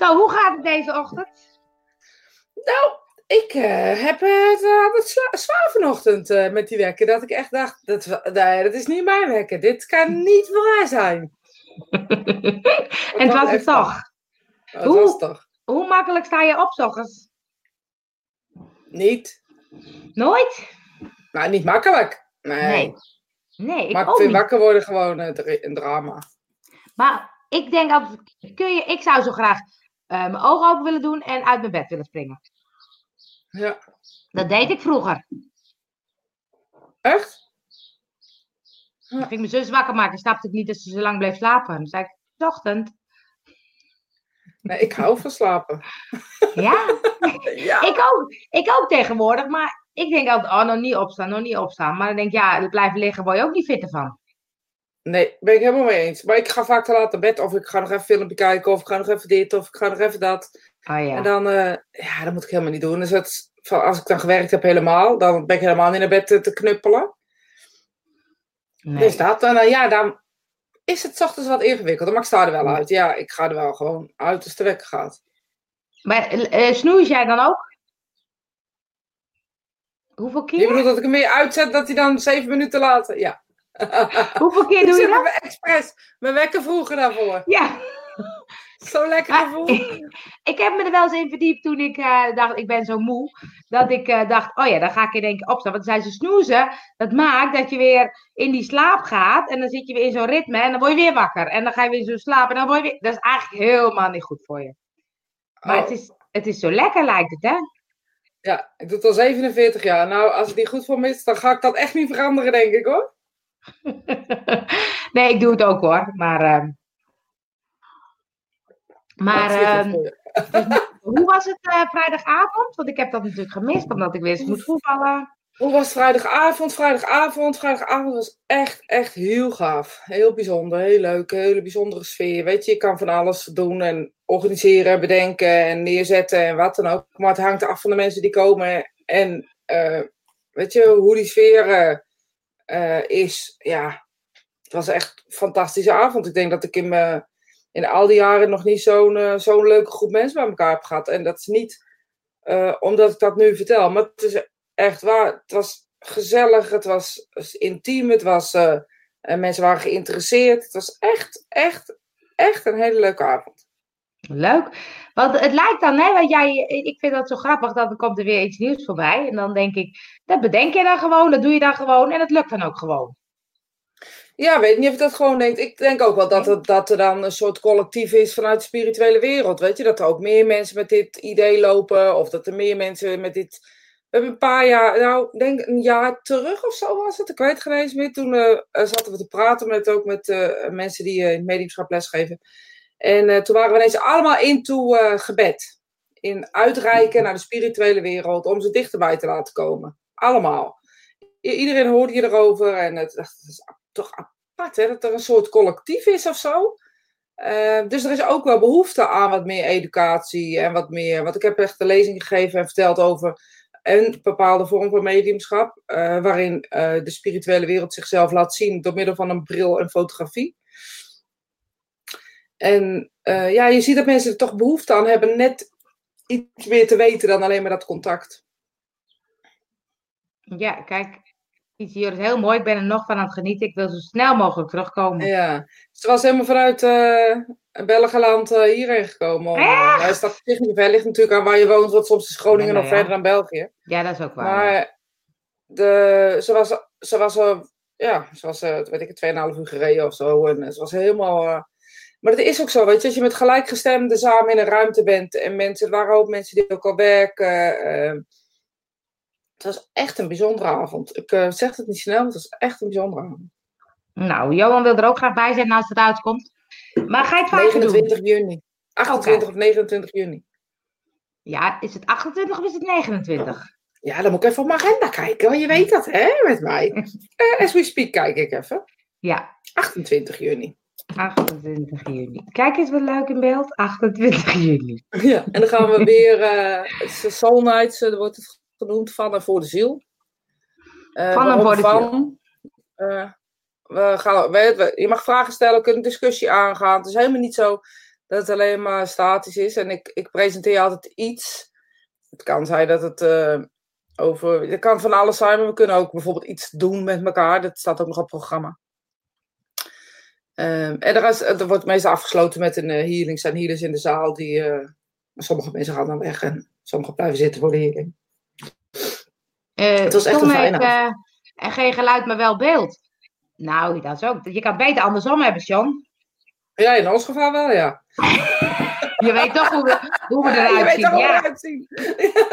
Zo, hoe gaat het deze ochtend? Nou, ik uh, heb het, uh, het zwa zwaar vanochtend uh, met die wekker. Dat ik echt dacht, dat, nee, dat is niet mijn wekker. Dit kan niet waar zijn. en het was het toch? Het hoe, was toch? Hoe makkelijk sta je op, ochtends? Niet. Nooit? Nou, niet makkelijk. Nee. Nee, nee ik maar ik ook vind niet. wakker worden gewoon een drama. Maar ik denk kun je, ik zou zo graag mijn ogen open willen doen en uit mijn bed willen springen. Ja. Dat deed ik vroeger. Echt? Dan ging mijn zus wakker maken. Snapte ik niet dat ze zo lang bleef slapen. Dan zei ik, ochtend. Nee, ik hou van slapen. Ja? ja. Ik, ook, ik ook tegenwoordig. Maar ik denk altijd, oh, nog niet opstaan, nog niet opstaan. Maar dan denk ik, ja, blijven liggen word je ook niet fitter van. Nee, ben ik helemaal mee eens. Maar ik ga vaak te laat naar bed. Of ik ga nog even filmpje kijken. Of ik ga nog even dit. Of ik ga nog even dat. Oh, ja. En dan, uh, ja, dat moet ik helemaal niet doen. Dus het, als ik dan gewerkt heb helemaal, dan ben ik helemaal niet naar bed te, te knuppelen. Nee. Dus dat. En ja, dan is het ochtends wat ingewikkelder. Maar ik sta er wel uit. Ja, ik ga er wel gewoon uit als de wekker gaat. Maar uh, snoes jij dan ook? Hoeveel keer? Je bedoelt dat ik hem weer uitzet, dat hij dan zeven minuten later... Ja. Hoeveel keer doe je dat? Ik expres mijn wekker vroeger daarvoor. Ja. Zo lekker gevoel. Ik, ik, heb me er wel eens in verdiept toen ik uh, dacht, ik ben zo moe. Dat ik uh, dacht, oh ja, dan ga ik in één keer opstaan. Want zijn ze snoezen. Dat maakt dat je weer in die slaap gaat. En dan zit je weer in zo'n ritme. En dan word je weer wakker. En dan ga je weer zo slapen. En dan word je weer... Dat is eigenlijk helemaal niet goed voor je. Maar Oh. het, is, het is zo lekker, lijkt het, hè? Ja, ik doe het al 47 jaar. Nou, als het niet goed voor me is, dan ga ik dat echt niet veranderen, denk ik hoor. nee, ik doe het ook hoor. Maar... Uh... Maar uh, hoe was het uh, vrijdagavond? Want ik heb dat natuurlijk gemist, omdat ik weer moet voetballen. Hoe was het vrijdagavond? Vrijdagavond, vrijdagavond was echt, echt heel gaaf. Heel bijzonder, heel leuk, hele bijzondere sfeer. Weet je, je kan van alles doen en organiseren, bedenken en neerzetten en wat dan ook. Maar het hangt af van de mensen die komen en uh, weet je, hoe die sfeer is. Ja, het was echt een fantastische avond. Ik denk dat ik in in al die jaren nog niet zo'n uh, zo'n leuke groep mensen bij elkaar heb gehad. En dat is niet uh, omdat ik dat nu vertel, maar het is echt waar. Het was gezellig, het was intiem, het was, mensen waren geïnteresseerd. Het was echt, echt, echt een hele leuke avond. Leuk. Want het lijkt dan, hè, want jij, ik vind dat zo grappig, dat er komt er weer iets nieuws voorbij. En dan denk ik, dat bedenk je dan gewoon, dat doe je dan gewoon en het lukt dan ook gewoon. Ja, weet niet of je dat gewoon denkt. Ik denk ook wel dat, het, dat er dan een soort collectief is vanuit de spirituele wereld. Weet je, dat er ook meer mensen met dit idee lopen. Of dat er meer mensen met dit. We hebben een paar jaar, nou, ik denk een jaar terug of zo was het. Ik weet geen meer. Toen uh, zaten we te praten met ook met uh, mensen die uh, mediumschap lesgeven. En toen waren we ineens allemaal into gebed. In uitreiken naar de spirituele wereld. Om ze dichterbij te laten komen. Allemaal. Iedereen hoorde je erover. En het, het is toch apart, hè? Dat er een soort collectief is of zo. Uh, dus er is ook wel behoefte aan wat meer educatie en wat meer. Want ik heb echt een lezing gegeven en verteld over een bepaalde vorm van mediumschap. Uh, waarin uh, de spirituele wereld zichzelf laat zien door middel van een bril en fotografie. En ja, je ziet dat mensen er toch behoefte aan hebben net iets meer te weten dan alleen maar dat contact. Ja, kijk, iets hier is heel mooi. Ik ben er nog van aan het genieten. Ik wil zo snel mogelijk terugkomen. Ja, ze was helemaal vanuit uh, Belgenland uh, hierheen gekomen. Om, hij staat zich niet ver, ligt natuurlijk aan waar je woont, want soms is Groningen nog ja. verder dan België. Ja, dat is ook waar. Maar de, ze was, ze was, ja, ze was, weet ik, 2,5 uur gereden of zo. En ze was helemaal. Maar het is ook zo, weet je, als je met gelijkgestemden samen in een ruimte bent en mensen, waren ook mensen die ook al werken. Uh, het was echt een bijzondere avond. Ik uh, zeg het niet snel, het was echt een bijzondere avond. Nou, Johan wil er ook graag bij zijn als het uitkomt. Maar ga je het vaker 29 doen? juni. 28 of 29 juni. Ja, is het 28 of is het 29? Ja, dan moet ik even op mijn agenda kijken, want je weet dat, hè, met mij. Uh, as we speak kijk ik even. Ja. 28 juni. 28 juni. Kijk eens wat leuk in beeld. 28 juni. Ja, en dan gaan we weer, uh, het is Soul Nights, uh, wordt het genoemd, van en voor de ziel. Uh, van en voor de van, ziel. Uh, we gaan, we, we, je mag vragen stellen, we kunnen discussie aangaan. Het is helemaal niet zo dat het alleen maar statisch is. En ik, ik presenteer altijd iets. Het kan zijn dat het over. Het kan van alles zijn, maar we kunnen ook bijvoorbeeld iets doen met elkaar. Dat staat ook nog op het programma. Um, en er, is, er wordt meestal afgesloten met een uh, healing. zijn healers in de zaal die. Uh, sommige mensen gaan dan weg en sommigen blijven zitten voor de healing. het was echt een fijne En geen geluid, maar wel beeld. Nou, dat is ook. Je kan het beter andersom hebben, John. Ja, in ons geval wel, ja. Je weet toch hoe we, hoe we eruit zien. Ja. Eruit zien.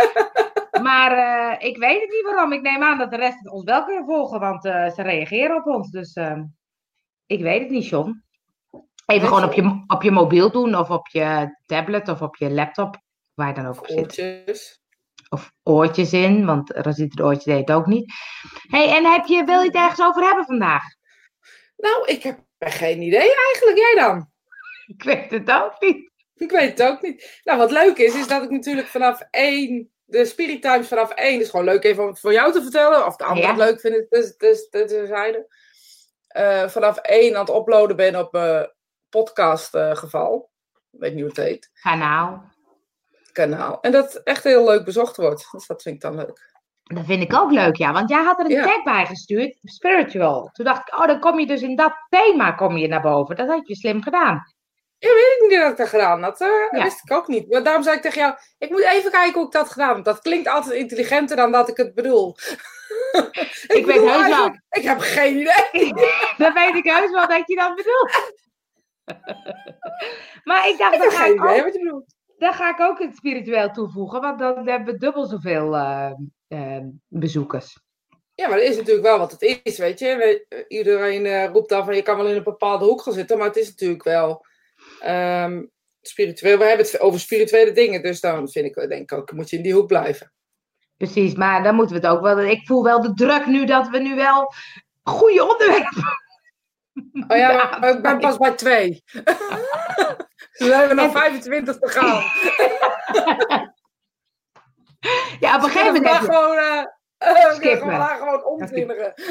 maar uh, ik weet het niet waarom. Ik neem aan dat de rest ons wel kunnen volgen, want uh, ze reageren op ons. Dus uh, ik weet het niet, John. Even gewoon op je, op je mobiel doen, of op je tablet, of op je laptop, waar je dan ook op zit. Oortjes. Of oortjes in, want Rosita de oortjes deed het ook niet. hey, en heb je, wil je het ergens over hebben vandaag? Nou, ik heb geen idee eigenlijk. Jij dan? Ik weet het ook niet. Ik weet het ook niet. Nou, wat leuk is, is dat ik natuurlijk vanaf één, de Spirit Times vanaf één, is gewoon leuk even voor jou te vertellen, of de anderen het leuk vinden, dus, dus, dus, zeiden. Uh, vanaf één aan het uploaden ben op uh, podcast uh, geval. Ik weet niet hoe het heet. Kanaal. Kanaal. En dat echt heel leuk bezocht wordt. Dus dat vind ik dan leuk. Dat vind ik ook leuk, ja. Want jij had er een tag bij gestuurd, spiritual. Toen dacht ik, oh, dan kom je dus in dat thema kom je naar boven. Dat had je slim gedaan. Ja, weet ik niet dat ik dat gedaan had. Uh, ja. wist ik ook niet. Maar daarom zei ik tegen jou, ik moet even kijken hoe ik dat gedaan heb. Dat klinkt altijd intelligenter dan dat ik het bedoel. ik, ik weet heus wel. Ik heb geen idee. dat weet ik heus wel dat je dat bedoelt. maar ik dacht, ik idee wat je bedoelt. Dan ga ik ook het spiritueel toevoegen, want dan hebben we dubbel zoveel uh, uh, bezoekers. Ja, maar dat is natuurlijk wel wat het is, weet je. Iedereen uh, roept dan van je kan wel in een bepaalde hoek gaan zitten, maar het is natuurlijk wel um, spiritueel. We hebben het over spirituele dingen, dus dan vind ik, denk ik ook, moet je in die hoek blijven. Precies, maar dan moeten we het ook wel. Ik voel wel de druk nu dat we nu wel goede onderwerpen. Oh ja, ik ben pas bij twee. we hebben nog 25 te gaan. ja, op een gegeven moment. Gewoon, uh, uh, we gewoon.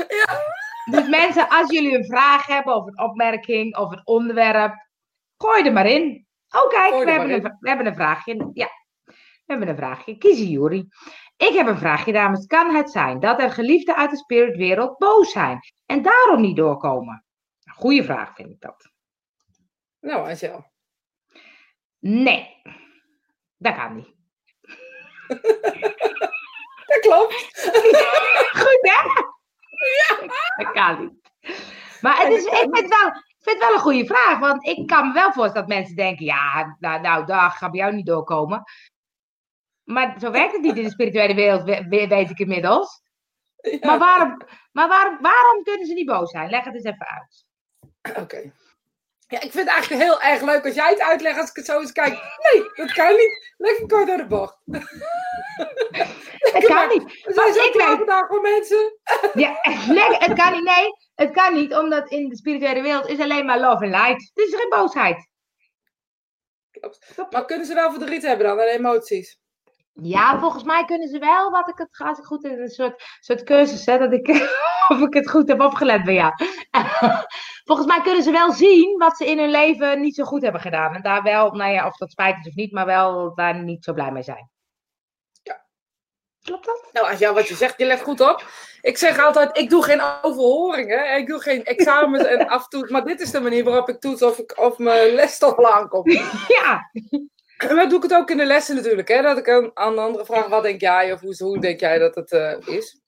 Ja. Dus mensen, als jullie een vraag hebben of een opmerking of een onderwerp, gooi er maar in. Oh, kijk, we hebben, een, we hebben een vraagje. Ja, we hebben een vraagje. Kiezen Juri. Ik heb een vraagje, dames. Kan het zijn dat er geliefden uit de spiritwereld boos zijn en daarom niet doorkomen? Goeie vraag vind ik dat. Nou, Angel. Nee, dat kan niet. dat klopt. Goed, hè? Ja. Dat kan niet. Maar het is, ik vind het wel, vind het wel een goede vraag. Want ik kan me wel voorstellen dat mensen denken: ja, nou, nou daar gaat bij jou niet doorkomen. Maar zo werkt het niet in de spirituele wereld, weet ik inmiddels. Maar, waarom, maar waarom, waarom kunnen ze niet boos zijn? Leg het eens even uit. Oké. Ja, ik vind het eigenlijk heel erg leuk als jij het uitlegt als ik het zo eens kijk. Nee, dat kan niet. Lekker kort door de bocht. Het kan niet. We zijn zo klaar vandaag voor mensen. Ja, het kan niet. Nee, het kan niet, omdat in de spirituele wereld is alleen maar love en light. Het is geen boosheid. Klopt. Maar kunnen ze wel verdriet hebben dan en emoties? Ja, volgens mij kunnen ze wel, wat ik het, als ik goed in een soort, soort cursus, hè, dat ik, of ik het goed heb opgelet bij jou. volgens mij kunnen ze wel zien wat ze in hun leven niet zo goed hebben gedaan. En daar wel, nou ja, of dat spijt is of niet, maar wel daar niet zo blij mee zijn. Ja. Klopt dat? Nou, als jou wat je zegt, je let goed op. Ik zeg altijd, ik doe geen overhoringen. Ik doe geen examens en af en toe. Maar dit is de manier waarop ik toets of, ik, of mijn lesstof al aankomt. Ja. Maar doe ik het ook in de lessen natuurlijk. Hè? Dat ik aan, aan de andere vraag, wat denk jij of hoe, denk jij dat het uh, is?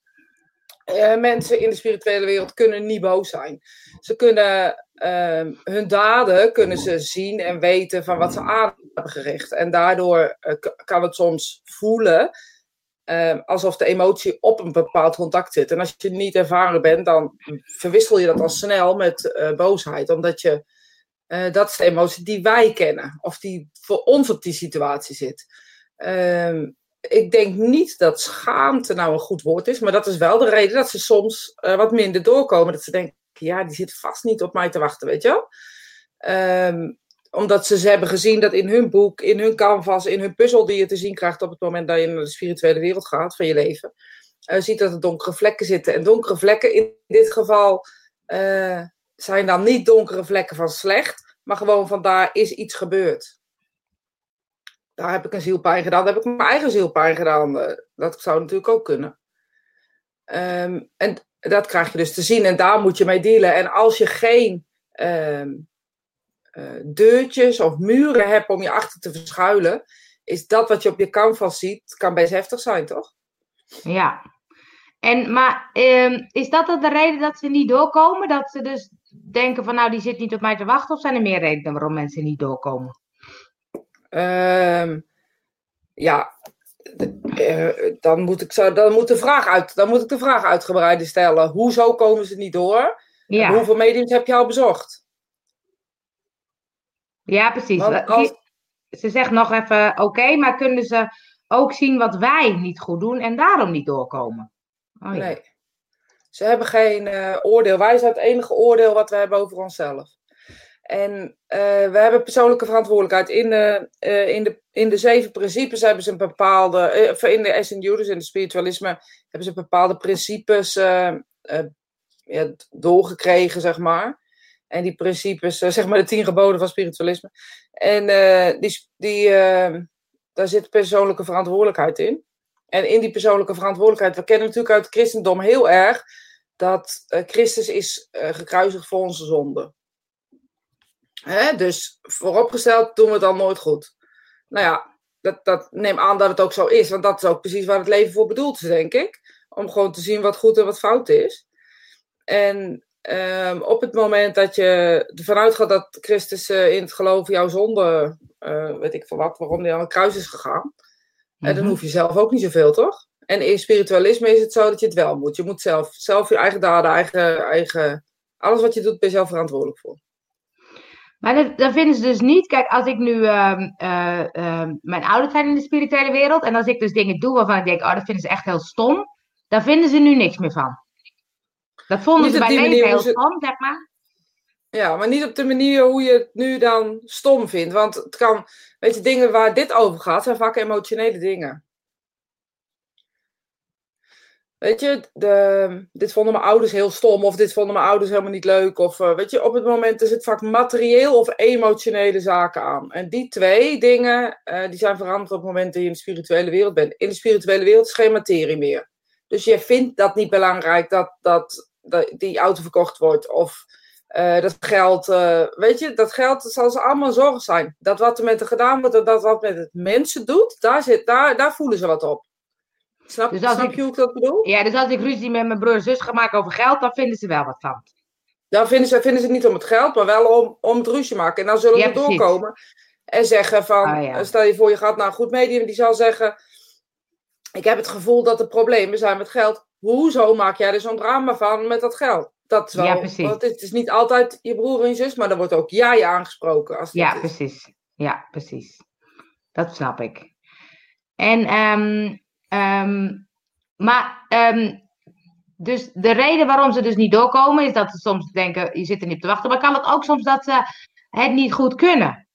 Uh, mensen in de spirituele wereld kunnen niet boos zijn. Ze kunnen uh, hun daden kunnen ze zien en weten van wat ze aan hebben gericht. En daardoor uh, kan het soms voelen ehm, alsof de emotie op een bepaald contact zit. En als je niet ervaren bent, dan verwissel je dat al snel met boosheid. Omdat je uh, dat is de emotie die wij kennen, of die voor ons op die situatie zit. Uh, ik denk niet dat schaamte nou een goed woord is, maar dat is wel de reden dat ze soms uh, wat minder doorkomen. Dat ze denken, ja, die zit vast niet op mij te wachten, weet je wel. Um, omdat ze, ze hebben gezien dat in hun boek, in hun canvas, in hun puzzel die je te zien krijgt op het moment dat je naar de spirituele wereld gaat van je leven, uh, ziet dat er donkere vlekken zitten. En donkere vlekken in dit geval zijn dan niet donkere vlekken van slecht, maar gewoon van daar is iets gebeurd. Daar heb ik een zielpijn gedaan, daar heb ik mijn eigen zielpijn gedaan. Eh, dat zou natuurlijk ook kunnen. Ehm, en dat krijg je dus te zien en daar moet je mee dealen. En als je geen ehm, eh, deurtjes of muren hebt om je achter te verschuilen, is dat wat je op je canvas ziet, kan best heftig zijn, toch? Ja. En, maar ehm, is dat dan de reden dat ze niet doorkomen? Dat ze dus denken van nou, die zit niet op mij te wachten? Of zijn er meer redenen waarom mensen niet doorkomen? Um, ja, uh, dan, moet ik zo, dan, moet de vraag uit, dan moet ik de vraag uitgebreider stellen. Hoezo komen ze niet door? Ja. hoeveel mediums heb je al bezocht? Ja, precies. Als... Ze zegt nog even oké, maar kunnen ze ook zien wat wij niet goed doen en daarom niet doorkomen? Oh, ja. Nee. Ze hebben geen uh, oordeel. Wij zijn het enige oordeel wat we hebben over onszelf. En uh, we hebben persoonlijke verantwoordelijkheid. In de, uh, in, de, in de zeven principes hebben ze een bepaalde. In de SNU, dus in de spiritualisme, hebben ze bepaalde principes ja, doorgekregen, zeg maar. En die principes, zeg maar de tien geboden van spiritualisme. En die, die, daar zit persoonlijke verantwoordelijkheid in. En in die persoonlijke verantwoordelijkheid, we kennen natuurlijk uit het christendom heel erg dat Christus is gekruisigd voor onze zonden. Hè? Dus vooropgesteld doen we het dan nooit goed. Nou ja, dat, dat neem aan dat het ook zo is, want dat is ook precies waar het leven voor bedoeld is, denk ik. Om gewoon te zien wat goed en wat fout is. En um, op het moment dat je ervan uitgaat dat Christus uh, in het geloof jouw zonde, uh, weet ik van wat, waarom hij aan het kruis is gegaan, mm dan mhm. hoef je zelf ook niet zoveel, toch? En in spiritualisme is het zo dat je het wel moet. Je moet zelf, zelf je eigen daden, eigen, eigen, alles wat je doet, ben je zelf verantwoordelijk voor. Maar dat, dat, vinden ze dus niet. Kijk, als ik nu. Uh, uh, mijn ouders zijn in de spirituele wereld. En als ik dus dingen doe waarvan ik denk. Oh, dat vinden ze echt heel stom. Daar vinden ze nu niks meer van. Dat vonden ze bij leven heel stom, zeg maar. Ja, maar niet op de manier hoe je het nu dan stom vindt. Want het kan. Weet je, dingen waar dit over gaat. zijn vaak emotionele dingen. Weet je, de, dit vonden mijn ouders heel stom, of dit vonden mijn ouders helemaal niet leuk. Of uh, weet je, op het moment is het vaak materieel of emotionele zaken aan. En die twee dingen, uh, die zijn veranderd op het moment dat je in de spirituele wereld bent. In de spirituele wereld is geen materie meer. Dus je vindt dat niet belangrijk dat, dat, die auto verkocht wordt. Of uh, dat geld, weet je, dat geld zal ze allemaal zorg zijn. Dat wat er met er gedaan wordt, dat wat met het mensen doet, daar, zit, daar, daar voelen ze wat op. Snap, dus snap ik, je hoe ik dat bedoel? Ja, dus als ik ruzie met mijn broer en zus ga maken over geld, dan vinden ze wel wat van. Dan vinden ze, vinden ze het niet om het geld, maar wel om, om het ruzie maken. En dan zullen we doorkomen en zeggen van, oh, stel je voor je gaat naar een goed medium, die zal zeggen, ik heb het gevoel dat er problemen zijn met geld. Hoezo maak jij er zo'n drama van met dat geld? Dat is wel, ja, precies. Het is niet altijd je broer en je zus, maar dan wordt ook jij aangesproken. Als ja, precies. Ja, precies. Dat snap ik. En um, Um, maar, um, dus de reden waarom ze dus niet doorkomen, is dat ze soms denken, je zit er niet op te wachten. Maar kan het ook soms dat ze het niet goed kunnen?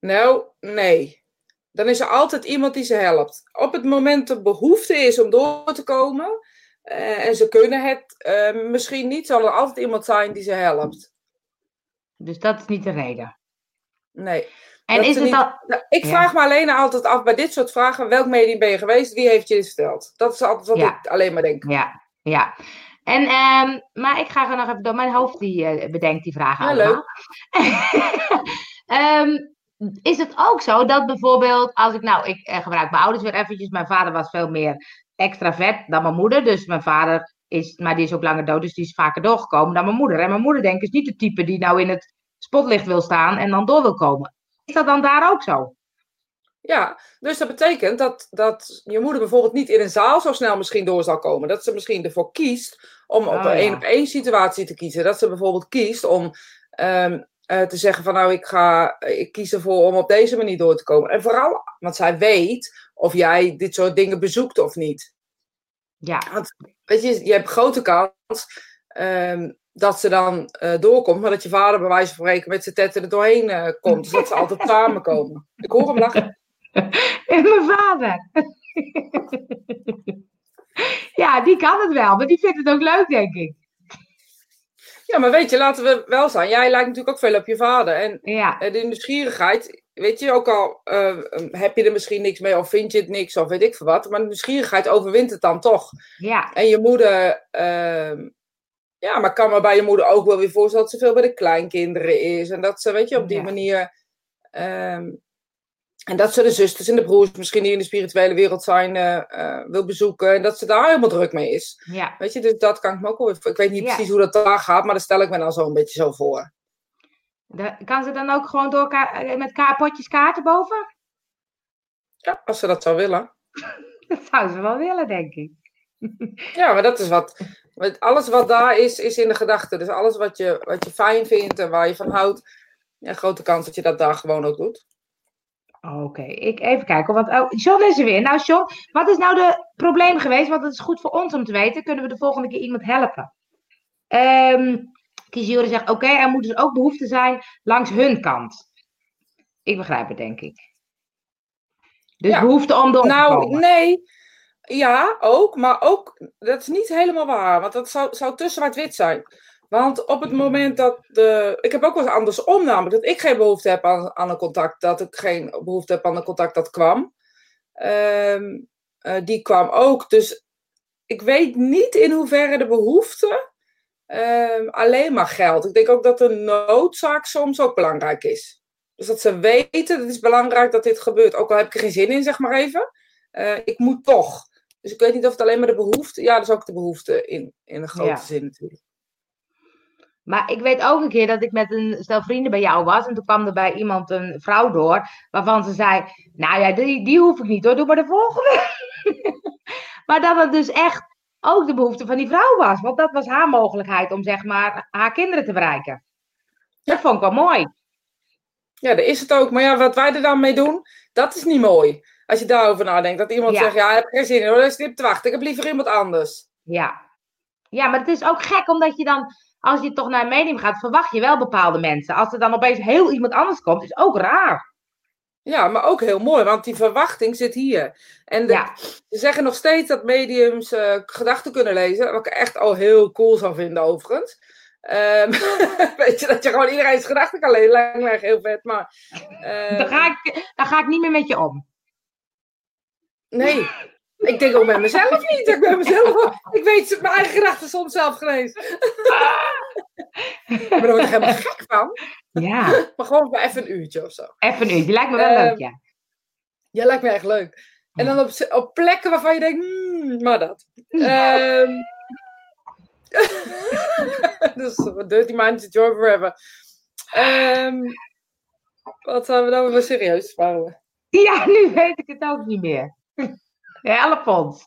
Nou, nee. Dan is er altijd iemand die ze helpt. Op het moment dat behoefte is om door te komen, uh, en ze kunnen het uh, misschien niet, zal er altijd iemand zijn die ze helpt. Dus dat is niet de reden? Nee. En is het dan... Ik vraag me alleen altijd af bij dit soort vragen: welk medium ben je geweest? Wie heeft je dit verteld? Dat is altijd wat ik alleen maar denk. Ja, ja. En, um, maar ik ga gewoon nog even door. Mijn hoofd die, uh, bedenkt die vragen. Ja, leuk. um, is het ook zo dat bijvoorbeeld, als ik nou, ik uh, gebruik mijn ouders weer eventjes. Mijn vader was veel meer extravert dan mijn moeder. Dus mijn vader is, maar die is ook langer dood, dus die is vaker doorgekomen dan mijn moeder. En mijn moeder, denk ik, is niet de type die nou in het spotlicht wil staan en dan door wil komen. Is dat dan daar ook zo? Ja, dus dat betekent dat, dat je moeder bijvoorbeeld niet in een zaal zo snel misschien door zal komen. Dat ze misschien ervoor kiest om op oh, een één op één situatie te kiezen. Dat ze bijvoorbeeld kiest om ehm, eh, te zeggen van nou ik ga, ik kies ervoor om op deze manier door te komen. En vooral, want zij weet of jij dit soort dingen bezoekt of niet. Ja. Want weet je, je hebt grote kans ehm, dat ze dan uh, doorkomt, maar dat je vader bij wijze van spreken met zijn tetten er doorheen uh, komt. Dus dat ze altijd samenkomen. Ik hoor hem lachen. En mijn vader. ja, die kan het wel, maar die vindt het ook leuk, denk ik. Ja, maar weet je, laten we wel zijn. Jij lijkt natuurlijk ook veel op je vader. En Ja, eh, de nieuwsgierigheid, weet je, ook al eh, heb je er misschien niks mee of vind je het niks of weet ik veel wat. Maar de nieuwsgierigheid overwint het dan toch. ja, En je moeder, ja, maar kan me bij je moeder ook wel weer voorstellen dat ze veel bij de kleinkinderen is. En dat ze, weet je, op die Ja. manier. ehm, en dat ze de zusters en de broers misschien die in de spirituele wereld zijn, eh, eh, wil bezoeken. En dat ze daar helemaal druk mee is. ja. Weet je, dus dat kan ik me ook wel weer- Ik weet niet Ja. precies hoe dat daar gaat, maar dat stel ik me dan zo een beetje zo voor. Da- Kan ze dan ook gewoon door ka- eh, met ka potjes kaarten boven? Ja, als ze dat zou willen. Dat zou ze wel willen, denk ik. Ja, maar dat is wat. Want Alles wat daar is, is in de gedachte. Dus alles wat je, wat je fijn vindt en waar je van houdt. Ja, grote kans dat je dat daar gewoon ook doet. Oké, ik even kijken. Want, oh, John is er weer. Nou, John, wat is nou de probleem geweest? Want het is goed voor ons om te weten. Kunnen we de volgende keer iemand helpen? Ehm Kizure zegt, oké, er moet dus ook behoefte zijn langs hun kant. Ik begrijp het, denk ik. Dus Ja. behoefte om door te Nou, komen. nee. Ja, ook. Maar ook, dat is niet helemaal waar. Want dat zou, zou te zwart-wit zijn. Want op het moment dat de... Ik heb ook wel andersom namelijk. Dat ik geen behoefte heb aan, een contact. Dat ik geen behoefte heb aan een contact dat kwam. Ehm, eh, die kwam ook. Dus ik weet niet in hoeverre de behoefte ehm, alleen maar geldt. Ik denk ook dat de noodzaak soms ook belangrijk is. Dus dat ze weten, het is belangrijk dat dit gebeurt. Ook al heb ik er geen zin in, zeg maar even. Eh, ik moet toch. Dus ik weet niet of het alleen maar de behoefte... Ja, dat is ook de behoefte in, in een grote Ja. zin natuurlijk. Maar ik weet ook een keer dat ik met een stel vrienden bij jou was. En toen kwam er bij iemand een vrouw door. Waarvan ze zei: Nou ja, die, die hoef ik niet hoor, doe maar de volgende. maar dat het dus echt ook de behoefte van die vrouw was. Want dat was haar mogelijkheid om zeg maar haar kinderen te bereiken. Dat vond ik wel mooi. Ja, dat is het ook. Maar ja, wat wij er dan mee doen, dat is niet mooi. Als je daarover nadenkt. Dat iemand Ja. zegt, ja, ik heb geen zin in hoor, dat is niet te wachten. Ik heb liever iemand anders. Ja. ja, maar het is ook gek omdat je dan, als je toch naar een medium gaat, verwacht je wel bepaalde mensen. Als er dan opeens heel iemand anders komt, is ook raar. Ja, maar ook heel mooi, want die verwachting zit hier. En de- Ja, ze zeggen nog steeds dat mediums eh, gedachten kunnen lezen. Wat ik echt al heel cool zou vinden, overigens. Ehm, weet je, dat je gewoon iedereen's gedachten kan lezen. Lijkt me echt heel vet, maar... dan, ga ik, dan ga ik niet meer met je om. Nee. Ik denk ook met mezelf niet. Ik, ben mezelf, ik weet mijn eigen gedachten soms zelf genezen. maar daar word ik helemaal gek van. Ja, Maar gewoon voor even een uurtje of zo. even nu. Die lijkt me wel Ehm, leuk, ja. Ja, lijkt me echt leuk. En dan op, op plekken waarvan je denkt, hmm, maar dat. Ehm dus Dirty Minds, Joy Forever. Ehm wat zouden we nou weer serieus sparen? Ja, nu weet ik het ook niet meer. Help ons.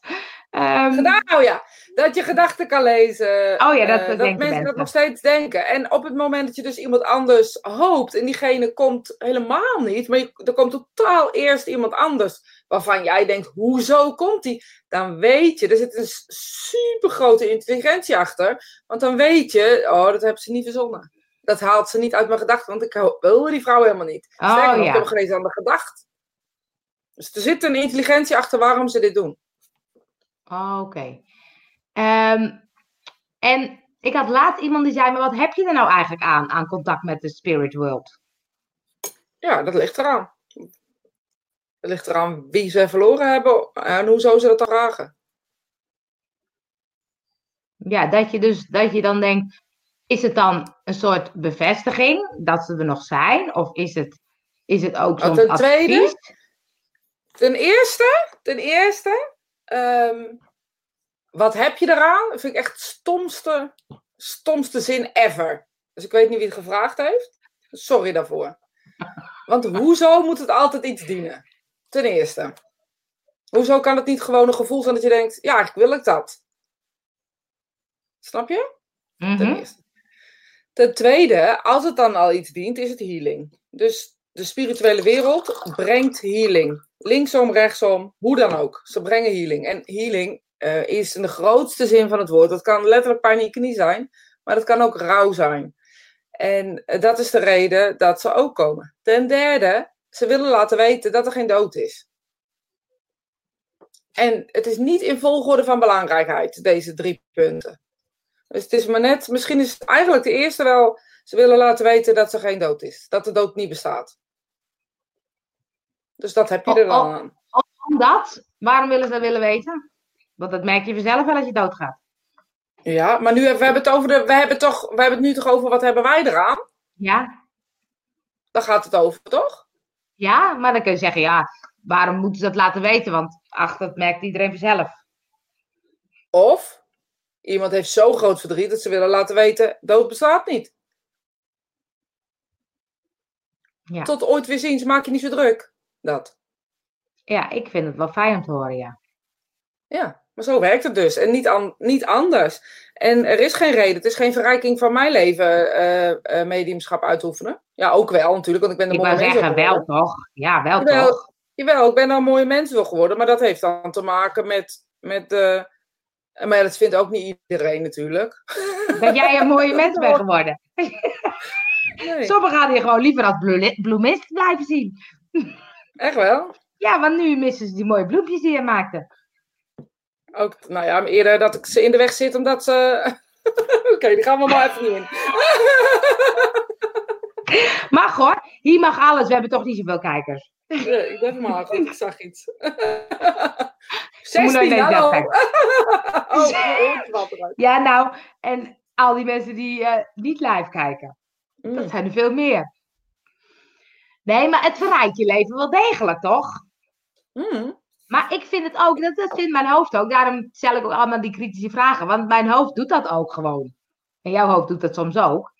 Ehm, Nou ja, dat je gedachten kan lezen. Oh ja, dat eh, denken mensen dat nog steeds denken. En op het moment dat je dus iemand anders hoopt en diegene komt helemaal niet, maar je, er komt totaal eerst iemand anders waarvan jij denkt, hoezo komt die? Dan weet je, er zit een super grote intelligentie achter. Want dan weet je, oh, dat hebben ze niet verzonnen. Dat haalt ze niet uit mijn gedachten, want ik wilde die vrouw helemaal niet. Oh, Sterker ja. ik heb er geen eens aan de gedacht. Dus er zit een intelligentie achter waarom ze dit doen. oh, Oké. Ehm, en ik had laatst iemand die zei, maar wat heb je er nou eigenlijk aan, aan contact met de spirit world? Ja, dat ligt eraan. Het ligt eraan wie ze verloren hebben en hoezo ze dat dan vragen. Ja, dat je dus, dat je dan denkt, is het dan een soort bevestiging dat ze er nog zijn? Of is het, is het ook zo'n ten tweede- advies? Ten eerste, ten eerste, ehm, wat heb je eraan? Dat vind ik echt het stomste, stomste zin ever. Dus ik weet niet wie het gevraagd heeft. Sorry daarvoor. Want hoezo moet het altijd iets dienen? Ten eerste. Hoezo kan het niet gewoon een gevoel zijn dat je denkt, ja, eigenlijk wil ik dat. Snap je? Ten Mhm. eerste. Ten tweede, als het dan al iets dient, is het healing. Dus de spirituele wereld brengt healing. Linksom, rechtsom, hoe dan ook. Ze brengen healing. En healing eh, is in de grootste zin van het woord. Dat kan letterlijk pijn in je knie zijn, maar dat kan ook rouw zijn. En eh, dat is de reden dat ze ook komen. Ten derde, ze willen laten weten dat er geen dood is. En het is niet in volgorde van belangrijkheid, deze drie punten. Dus het is maar net, misschien is het eigenlijk de eerste wel, ze willen laten weten dat er geen dood is. Dat de dood niet bestaat. Dus dat heb je er Oh, dan oh. aan. Omdat, waarom willen ze dat willen weten? Want dat merk je vanzelf wel als je doodgaat. Ja, maar nu hebben we hebben het over de, we hebben toch, we hebben het nu toch over wat hebben wij eraan? Ja, Daar gaat het over, toch? ja, maar dan kun je zeggen, ja, waarom moeten ze dat laten weten? Want ach, dat merkt iedereen vanzelf. Of iemand heeft zo groot verdriet dat ze willen laten weten, dood bestaat niet. Ja. Tot ooit weer ziens, maak je niet zo druk. Dat. Ja, ik vind het wel fijn om te horen, ja. Ja, maar zo werkt het dus. En niet, an- niet anders. En er is geen reden. Het is geen verrijking van mijn leven, eh, eh, mediumschap uitoefenen. Ja, ook wel natuurlijk, want ik ben een Ik mooie mens zeggen, wel toch? Ja, wel Jawel. toch? Jawel, ik ben een mooie mens wel geworden, maar dat heeft dan te maken met... met maar dat vindt ook niet iedereen natuurlijk. Dat jij een mooie mens bent geworden. Nee, Sommigen gaan hier gewoon liever als bloe- bloemist blijven zien. Echt wel. Ja, want nu missen ze die mooie bloempjes die je maakte. Ook, nou ja, maar eerder dat ik ze in de weg zit omdat ze... Oké, die gaan we maar even niet in. Mag hoor, hier mag alles. We hebben toch niet zoveel kijkers. Nee, ik ben maar goed, ik zag iets. Je moet nooit 16, naar jezelf hallo. Oh, oh. Ja, nou, en al die mensen die eh, niet live kijken. Dat Mm. zijn er veel meer. Nee, maar het verrijkt je leven wel degelijk, toch? Mm. Maar ik vind het ook, dat, dat vindt mijn hoofd ook. Daarom stel ik ook allemaal die kritische vragen. Want mijn hoofd doet dat ook gewoon. En jouw hoofd doet dat soms ook.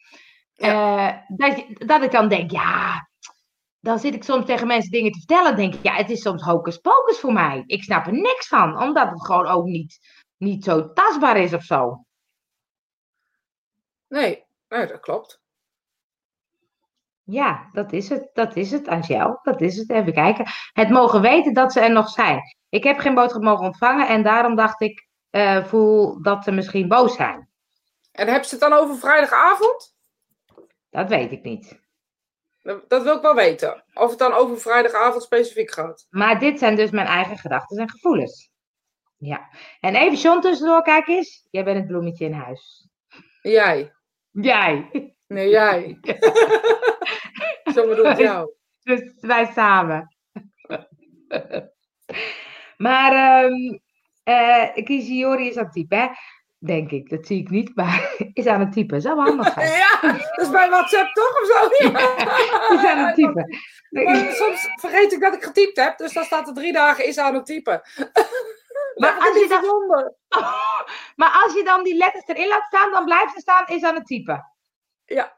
Eh, dat, dat ik dan denk, ja, dan zit ik soms tegen mensen dingen te vertellen. denk ik, ja, het is soms hocus pocus voor mij. Ik snap er niks van, omdat het gewoon ook niet, niet zo tastbaar is of zo. Nee, nee, dat klopt. Ja, dat is het. Dat is het, Angel. Dat is het. Even kijken. Het mogen weten dat ze er nog zijn. Ik heb geen boodschap mogen ontvangen en daarom dacht ik, eh, voel dat ze misschien boos zijn. En heb je het dan over vrijdagavond? Dat weet ik niet. Dat dat wil ik wel weten. Of het dan over vrijdagavond specifiek gaat. Maar dit zijn dus mijn eigen gedachten en gevoelens. Ja. En even John tussendoor, kijk eens. Jij bent het bloemetje in huis. Jij. Jij. Nee, jij. Zo jou. Dus wij samen. maar eh Kishiyori is aan het typen, hè? Denk ik. Dat zie ik niet, maar is aan het typen. Zou wel handig zijn. Ja, dat is bij WhatsApp toch of zo? Is aan het typen. Maar soms vergeet ik dat ik getypt heb, dus dan staat er drie dagen is aan het typen. Maar als, je dan, maar als je dan die letters erin laat staan, dan blijft er staan is aan het typen. Ja.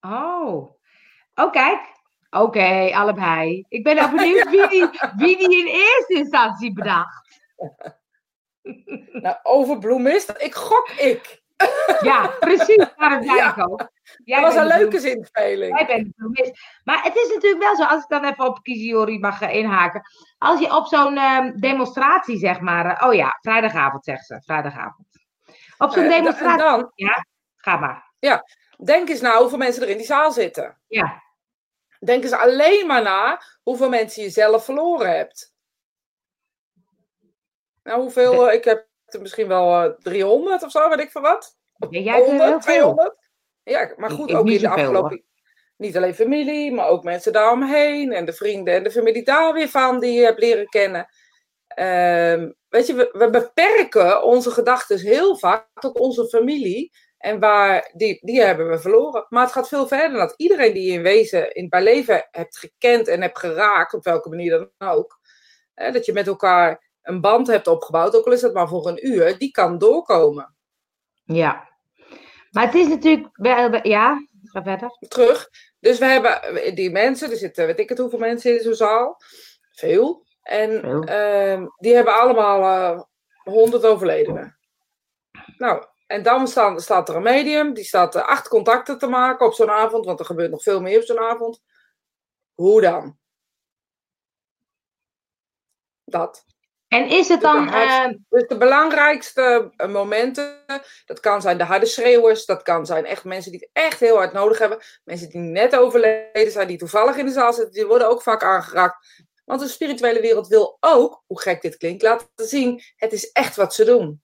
Oh. Oh, kijk. Oké, allebei. Ik ben nou benieuwd wie, die, wie die in eerste instantie bedacht. Nou, over bloemist, ik gok ik. Ja, precies. Daarom zei Ja. ik ook. Jij Dat was een leuke zinspeling. Jij bent bloemist. Maar het is natuurlijk wel zo, als ik dan even op Kishiyori mag inhaken. Als je op zo'n ehm, demonstratie, zeg maar. eh, oh ja, vrijdagavond, zegt ze. Vrijdagavond. Op zo'n Eh, demonstratie. dan, Ga maar. denk eens na hoeveel mensen er in die zaal zitten. Ja. Denk eens alleen maar na hoeveel mensen je zelf verloren hebt. Nou, hoeveel? eh, ik heb er misschien wel eh, 300 of zo, weet ik van wat. Ja, jij hebt er heel 100, veel. 200. Ja, maar goed, ik ook niet in de afgelopen... Niet alleen familie, maar ook mensen daaromheen. En de vrienden en de familie daar weer van die je hebt leren kennen. Ehm, weet je, we, we beperken onze gedachten heel vaak tot onze familie. En waar, die, die hebben we verloren. Maar het gaat veel verder dan dat. Iedereen die je in wezen in, bij leven hebt gekend en hebt geraakt, op welke manier dan ook. Hè, dat je met elkaar een band hebt opgebouwd, ook al is dat maar voor een uur, die kan doorkomen. Ja. Maar het is natuurlijk. Ja, ga verder. terug. Dus we hebben die mensen, er zitten weet ik het hoeveel mensen in zo'n zaal. Veel. En Veel. ehm, die hebben allemaal eh 100 overledenen. Nou, en dan staan, staat er een medium, die staat eh, acht contacten te maken op zo'n avond, want er gebeurt nog veel meer op zo'n avond. Hoe dan? Dat. En is het dan... ehm, Dus de belangrijkste eh, momenten, dat kan zijn de harde schreeuwers, dat kan zijn echt mensen die het echt heel hard nodig hebben. Mensen die net overleden zijn, die toevallig in de zaal zitten, die worden ook vaak aangeraakt. Want de spirituele wereld wil ook, hoe gek dit klinkt, laten zien, het is echt wat ze doen.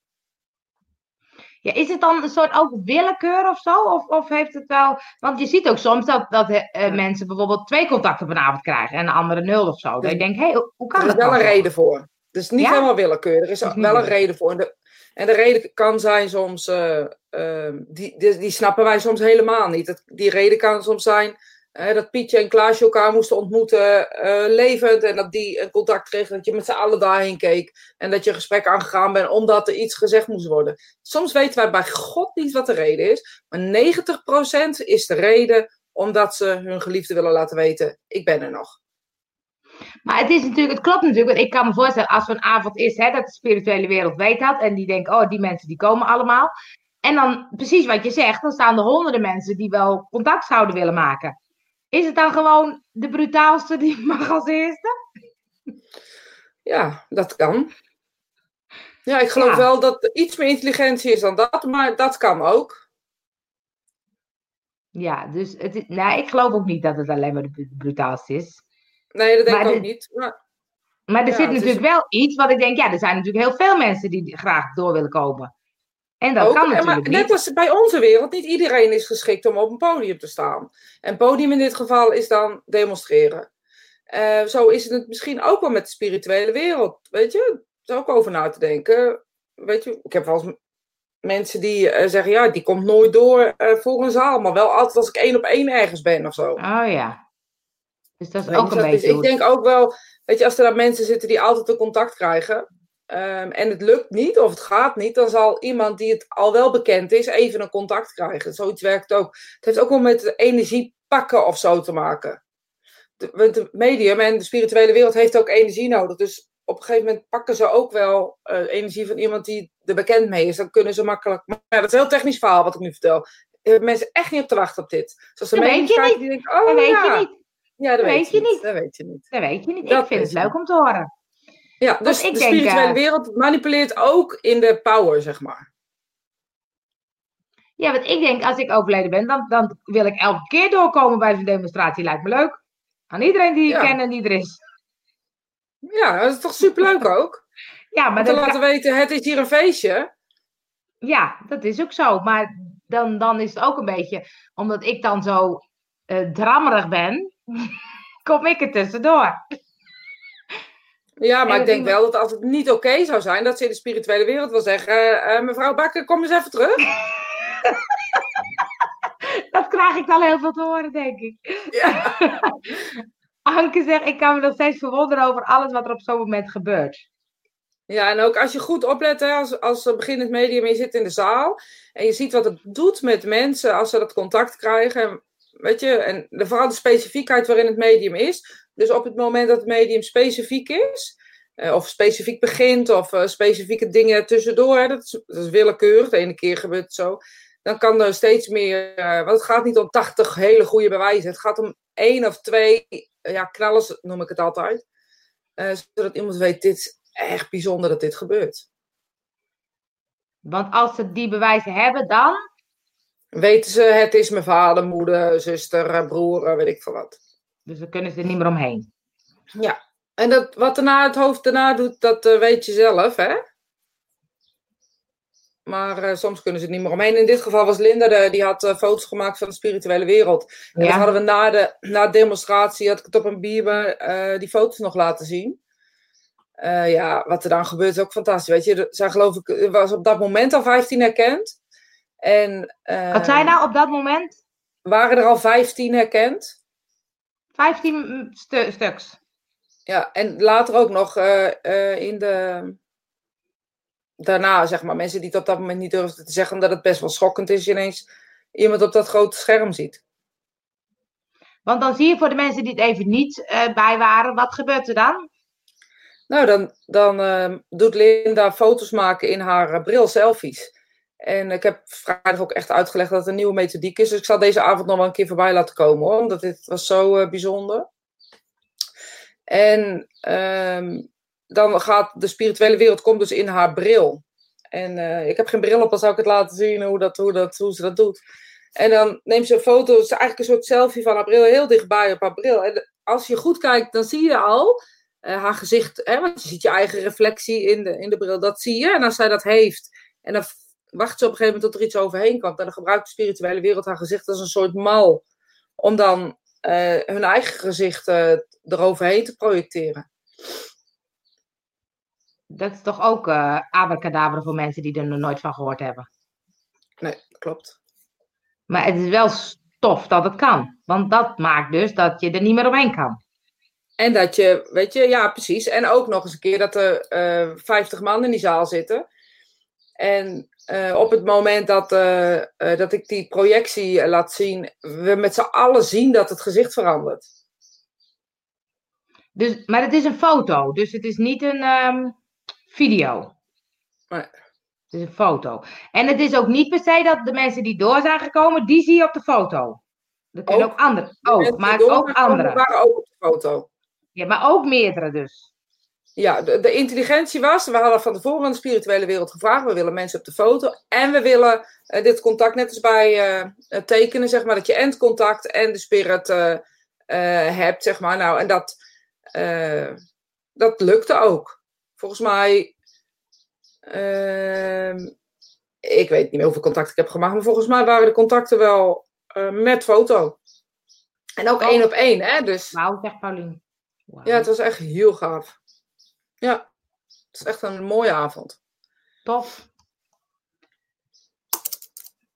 Ja, is het dan een soort ook willekeur of zo? Of, of heeft het wel. Want je ziet ook soms dat, dat uh, mensen bijvoorbeeld twee contacten vanavond krijgen en de andere nul of zo. Dat je denkt, hé, hey, hoe kan dat? Er is wel een reden voor. Dus niet helemaal willekeur. Er is, wel een reden voor. En de, en de reden kan zijn soms, uh, uh, die, die, die, snappen wij soms helemaal niet. Dat, die reden kan soms zijn dat Pietje en Klaasje elkaar moesten ontmoeten, uh, levend. En dat die een contact kregen, dat je met z'n allen daarheen keek. En dat je een gesprek aangegaan bent omdat er iets gezegd moest worden. Soms weten wij bij God niet wat de reden is. Maar 90% is de reden omdat ze hun geliefde willen laten weten: ik ben er nog. Maar het is natuurlijk, het klopt natuurlijk, want ik kan me voorstellen als een avond is hè, dat de spirituele wereld weet dat en die denkt, oh, die mensen die komen allemaal. En dan precies wat je zegt, dan staan er honderden mensen die wel contact zouden willen maken. Is het dan gewoon de brutaalste die mag als eerste? Ja, dat kan. Ja, ik geloof wel dat er iets meer intelligentie is dan dat, maar dat kan ook. Ja, dus het, nou, ik geloof ook niet dat het alleen maar de brutaalste is. Nee, dat denk ik ook niet. Maar, maar er zit natuurlijk wel iets wat ik denk, ja, er zijn natuurlijk heel veel mensen die graag door willen komen. En dat kan natuurlijk maar, Net als bij onze wereld, niet iedereen is geschikt om op een podium te staan. En podium in dit geval is dan demonstreren. Uh, zo is het misschien ook wel met de spirituele wereld. Weet je, er is ook over na te denken. Weet je, ik heb wel eens mensen die uh, zeggen, ja, die komt nooit door uh, voor een zaal. Maar wel altijd als ik één op één ergens ben of zo. Oh ja. Dus dat is ook een beetje... ik denk ook wel, weet je, als er dan mensen zitten die altijd een contact krijgen Ehm, en het lukt niet of het gaat niet, dan zal iemand die het al wel bekend is even een contact krijgen. Zoiets werkt ook. Het heeft ook wel met energie pakken of zo te maken. Want het medium en de spirituele wereld heeft ook energie nodig. Dus op een gegeven moment pakken ze ook wel uh, energie van iemand die er bekend mee is. Dan kunnen ze makkelijk. Maar dat is een heel technisch verhaal wat ik nu vertel. Er mensen echt niet op te wachten op dit. Zoals de niet. Die denken, oh, dat weet je niet. Ja, dat, weet, je niet. Dat weet je niet. Dat weet je niet. ik vind het leuk om te horen. Ja, dus de spirituele uh, wereld manipuleert ook in de power, zeg maar. Ja, want ik denk, als ik overleden ben, dan, dan wil ik elke keer doorkomen bij zo'n demonstratie. Lijkt me leuk. Aan iedereen die ik ken en die er is. Ja, dat is toch superleuk ook? Ja, maar Om te laten weten, het is hier een feestje. Ja, dat is ook zo. Maar dan, dan is het ook een beetje, omdat ik dan zo uh, drammerig ben, kom ik er tussendoor. Ja, maar ik denk wel dat als het niet oké zou zijn, dat ze in de spirituele wereld wil zeggen: uh, mevrouw Bakker, kom eens even terug. dat krijg ik dan heel veel te horen, denk ik. Ja. Anke zegt: Ik kan me nog steeds verwonderen over alles wat er op zo'n moment gebeurt. Ja, en ook als je goed oplet, hè, als, als beginnend medium, je zit in de zaal en je ziet wat het doet met mensen als ze dat contact krijgen. Weet je, en vooral de specifiekheid waarin het medium is. Dus op het moment dat het medium specifiek is, uh, of specifiek begint, of uh, specifieke dingen tussendoor, dat, is, willekeurig, de ene keer gebeurt het zo, dan kan er steeds meer, uh, want het gaat niet om 80 hele goede bewijzen, het gaat om één of twee ja, knallers, noem ik het altijd, zodat iemand weet, dit is echt bijzonder dat dit gebeurt. Want als ze die bewijzen hebben, dan? Weten ze, het is mijn vader, moeder, zuster, broer, weet ik veel wat. Dus dan kunnen ze er niet meer omheen. Ja, en dat, wat daarna het hoofd daarna doet, dat uh, weet je zelf, hè? Maar uh, soms kunnen ze het niet meer omheen. In dit geval was Linda, de, die had uh, foto's gemaakt van de spirituele wereld. En ja. dat hadden we na de, na de demonstratie, had ik het op een bieber, die foto's nog laten zien. ja, wat er dan gebeurt is ook fantastisch. Weet je, zij geloof ik, was op dat moment al 15 herkend. En, wat zei nou op dat moment? Waren er al 15 herkend. 15 stu stuks. Ja, en later ook nog uh, uh, in de. Daarna, zeg maar, mensen die het op dat moment niet durfden te zeggen, omdat het best wel schokkend is, je ineens iemand op dat grote scherm ziet. Want dan zie je voor de mensen die het even niet uh, bij waren, wat gebeurt er dan? Nou, dan, dan doet Linda foto's maken in haar bril selfies. En ik heb vrijdag ook echt uitgelegd dat het een nieuwe methodiek is. Dus ik zal deze avond nog wel een keer voorbij laten komen hoor. Omdat dit was zo uh, bijzonder. En um, dan gaat de spirituele wereld komt dus in haar bril. En uh, ik heb geen bril op, dan zou ik het laten zien hoe, dat, hoe, dat, hoe ze dat doet. En dan neemt ze een foto, het is eigenlijk een soort selfie van haar bril, heel dichtbij op haar bril. En als je goed kijkt, dan zie je al uh, haar gezicht, hè, want je ziet je eigen reflectie in de, in de bril, dat zie je. En als zij dat heeft, en dan wachten ze op een gegeven moment tot er iets overheen kwam. En dan gebruikt de spirituele wereld haar gezicht als een soort mal. Om dan eh, hun eigen gezicht uh, eroverheen te projecteren. Dat is toch ook uh, abracadabra voor mensen die er nog nooit van gehoord hebben? Nee, klopt. Maar het is wel stof dat het kan. Want dat maakt dus dat je er niet meer omheen kan. En dat je, weet je, ja precies. En ook nog eens een keer dat er uh, 50 man in die zaal zitten. En uh, op het moment dat, uh, uh, dat ik die projectie laat zien, we met z'n allen zien dat het gezicht verandert. Dus, maar het is een foto, dus het is niet een um, video. Nee. Het is een foto. En het is ook niet per se dat de mensen die door zijn gekomen, die zie je op de foto. Er kunnen ook, ook andere. Oh, maar ook andere. waren ook op de foto. Ja, maar ook meerdere dus. Ja, de, de, intelligentie was, we hadden van tevoren aan de spirituele wereld gevraagd, we willen mensen op de foto en we willen uh, dit contact net als bij uh, tekenen, zeg maar, dat je en het contact en de spirit uh, hebt, zeg maar. Nou, en dat, dat lukte ook. Volgens mij, ehm, ik weet niet meer hoeveel contacten ik heb gemaakt, maar volgens mij waren de contacten wel met foto. En ook oh. één op één, hè? Dus... Wauw, zegt Paulien. Wow. Ja, het was echt heel gaaf. Ja, het is echt een mooie avond. Tof.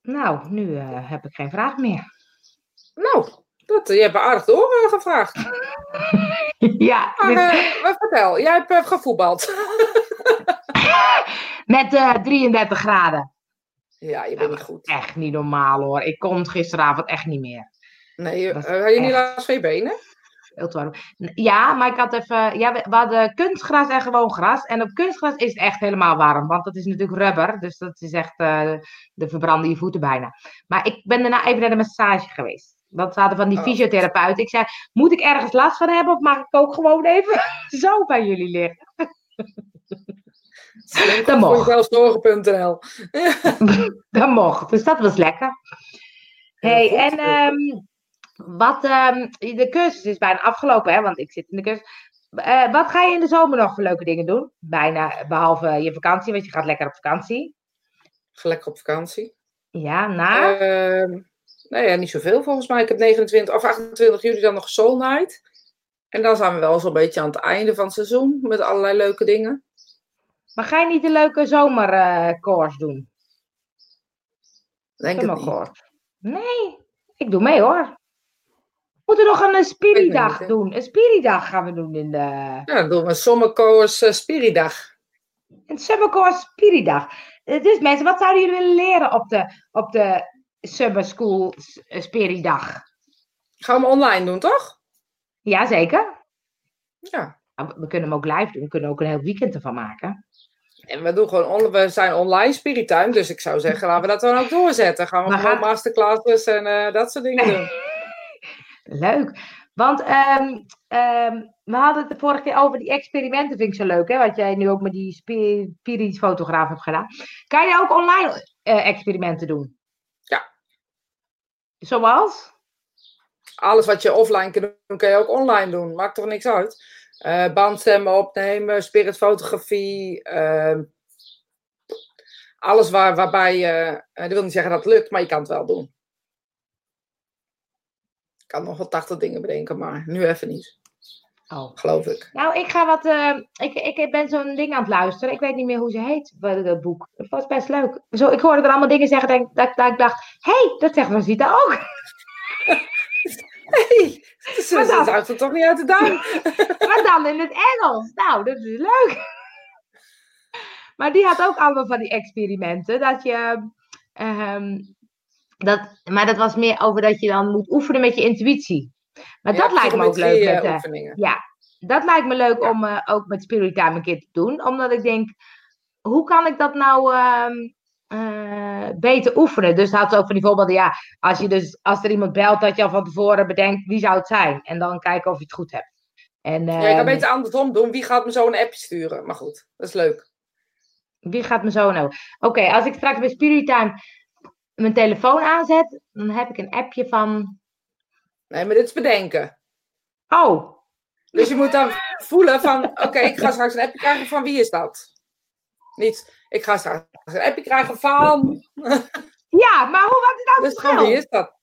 Nou, nu uh, heb ik geen vraag meer. Nou, dat, je hebt aardig doorgevraagd. ja. Maar, uh, maar vertel, jij hebt uh, gevoetbald. Met 33 graden. Ja, je bent niet goed. Echt niet normaal hoor. Ik kon gisteravond echt niet meer. Nee, had je niet last van je benen? Ja, maar ik had even. Ja, we hadden kunstgras en gewoon gras. En op kunstgras is het echt helemaal warm. Want dat is natuurlijk rubber. Dus dat is echt. Uh, de verbranden je voeten bijna. Maar ik ben daarna even naar de massage geweest. Dat hadden van die oh. fysiotherapeut. Ik zei: Moet ik ergens last van hebben? Of mag ik ook gewoon even zo bij jullie liggen? dat mocht. Zorgen.nl. dat mocht. Dus dat was lekker. hey, en. Um, wat, um, de cursus is bijna afgelopen, hè, want ik zit in de cursus. Uh, wat ga je in de zomer nog voor leuke dingen doen? Bijna, behalve je vakantie, want je gaat lekker op vakantie. Ga lekker op vakantie. Ja, naar? Uh, nou ja, niet zoveel volgens mij. Ik heb 29 of 28 juli dan nog Soul Night. En dan zijn we wel zo'n beetje aan het einde van het seizoen met allerlei leuke dingen. Maar ga je niet een leuke zomercourse uh, doen? Denk ik niet. Nee, ik doe mee hoor. We moeten nog een Spiridag doen. Een Spiridag gaan we doen in de... Ja, dan doen we een Summercourse uh, Spiridag. Een Summercourse Spiridag. Dus mensen, wat zouden jullie willen leren op de, op de Summer School Spiridag? Gaan we online doen, toch? Jazeker. Ja. We kunnen hem ook live doen. We kunnen ook een heel weekend ervan maken. En we, doen gewoon we zijn online spirituin, dus ik zou zeggen, laten we dat dan ook doorzetten. Gaan we maar gewoon masterclasses en uh, dat soort dingen doen. Leuk. Want um, um, we hadden het de vorige keer over die experimenten, vind ik zo leuk, hè? Wat jij nu ook met die spiritische fotograaf hebt gedaan. Kan je ook online uh, experimenten doen? Ja. Zoals? Alles wat je offline kan doen, kan je ook online doen. Maakt toch niks uit? Uh, bandstemmen opnemen, spiritfotografie. Uh, alles waar, waarbij je. Uh, dat wil niet zeggen dat het lukt, maar je kan het wel doen. Ik kan nog wel 80 dingen bedenken, maar nu even niet. Oh. Geloof ik. Nou, ik ga wat. Uh, ik, ik ben zo'n ding aan het luisteren. Ik weet niet meer hoe ze heet, dat boek. Het was best leuk. Zo, ik hoorde er allemaal dingen zeggen dat, dat, dat ik dacht: hé, hey, dat zegt Rosita ook. hey, ze houdt het toch niet uit de duim. maar dan in het Engels. Nou, dat is leuk. maar die had ook allemaal van die experimenten. Dat je. Um, dat, maar dat was meer over dat je dan moet oefenen met je intuïtie. Maar dat lijkt me ook leuk. Met, uh, oefeningen. Ja, dat lijkt me leuk om uh, ook met Spirit Time een keer te doen. Omdat ik denk, hoe kan ik dat nou uh, beter oefenen? Dus had ze ook van die voorbeelden, ja, als, je dus, als er iemand belt, dat je al van tevoren bedenkt wie zou het zijn. En dan kijken of je het goed hebt. En, ja, je kan beter andersom doen. Wie gaat me zo een appje sturen? Maar goed, dat is leuk. Wie gaat me zo nou? Oké, als ik straks bij Spirit Time mijn telefoon aanzet, dan heb ik een appje van. Nee, maar dit is bedenken. Oh. Dus je moet dan voelen van, oké, okay, ik ga straks een appje krijgen van wie is dat? Niet, ik ga straks een appje krijgen van. Ja, maar hoe wat is nou Dus het gewoon, wie is dat?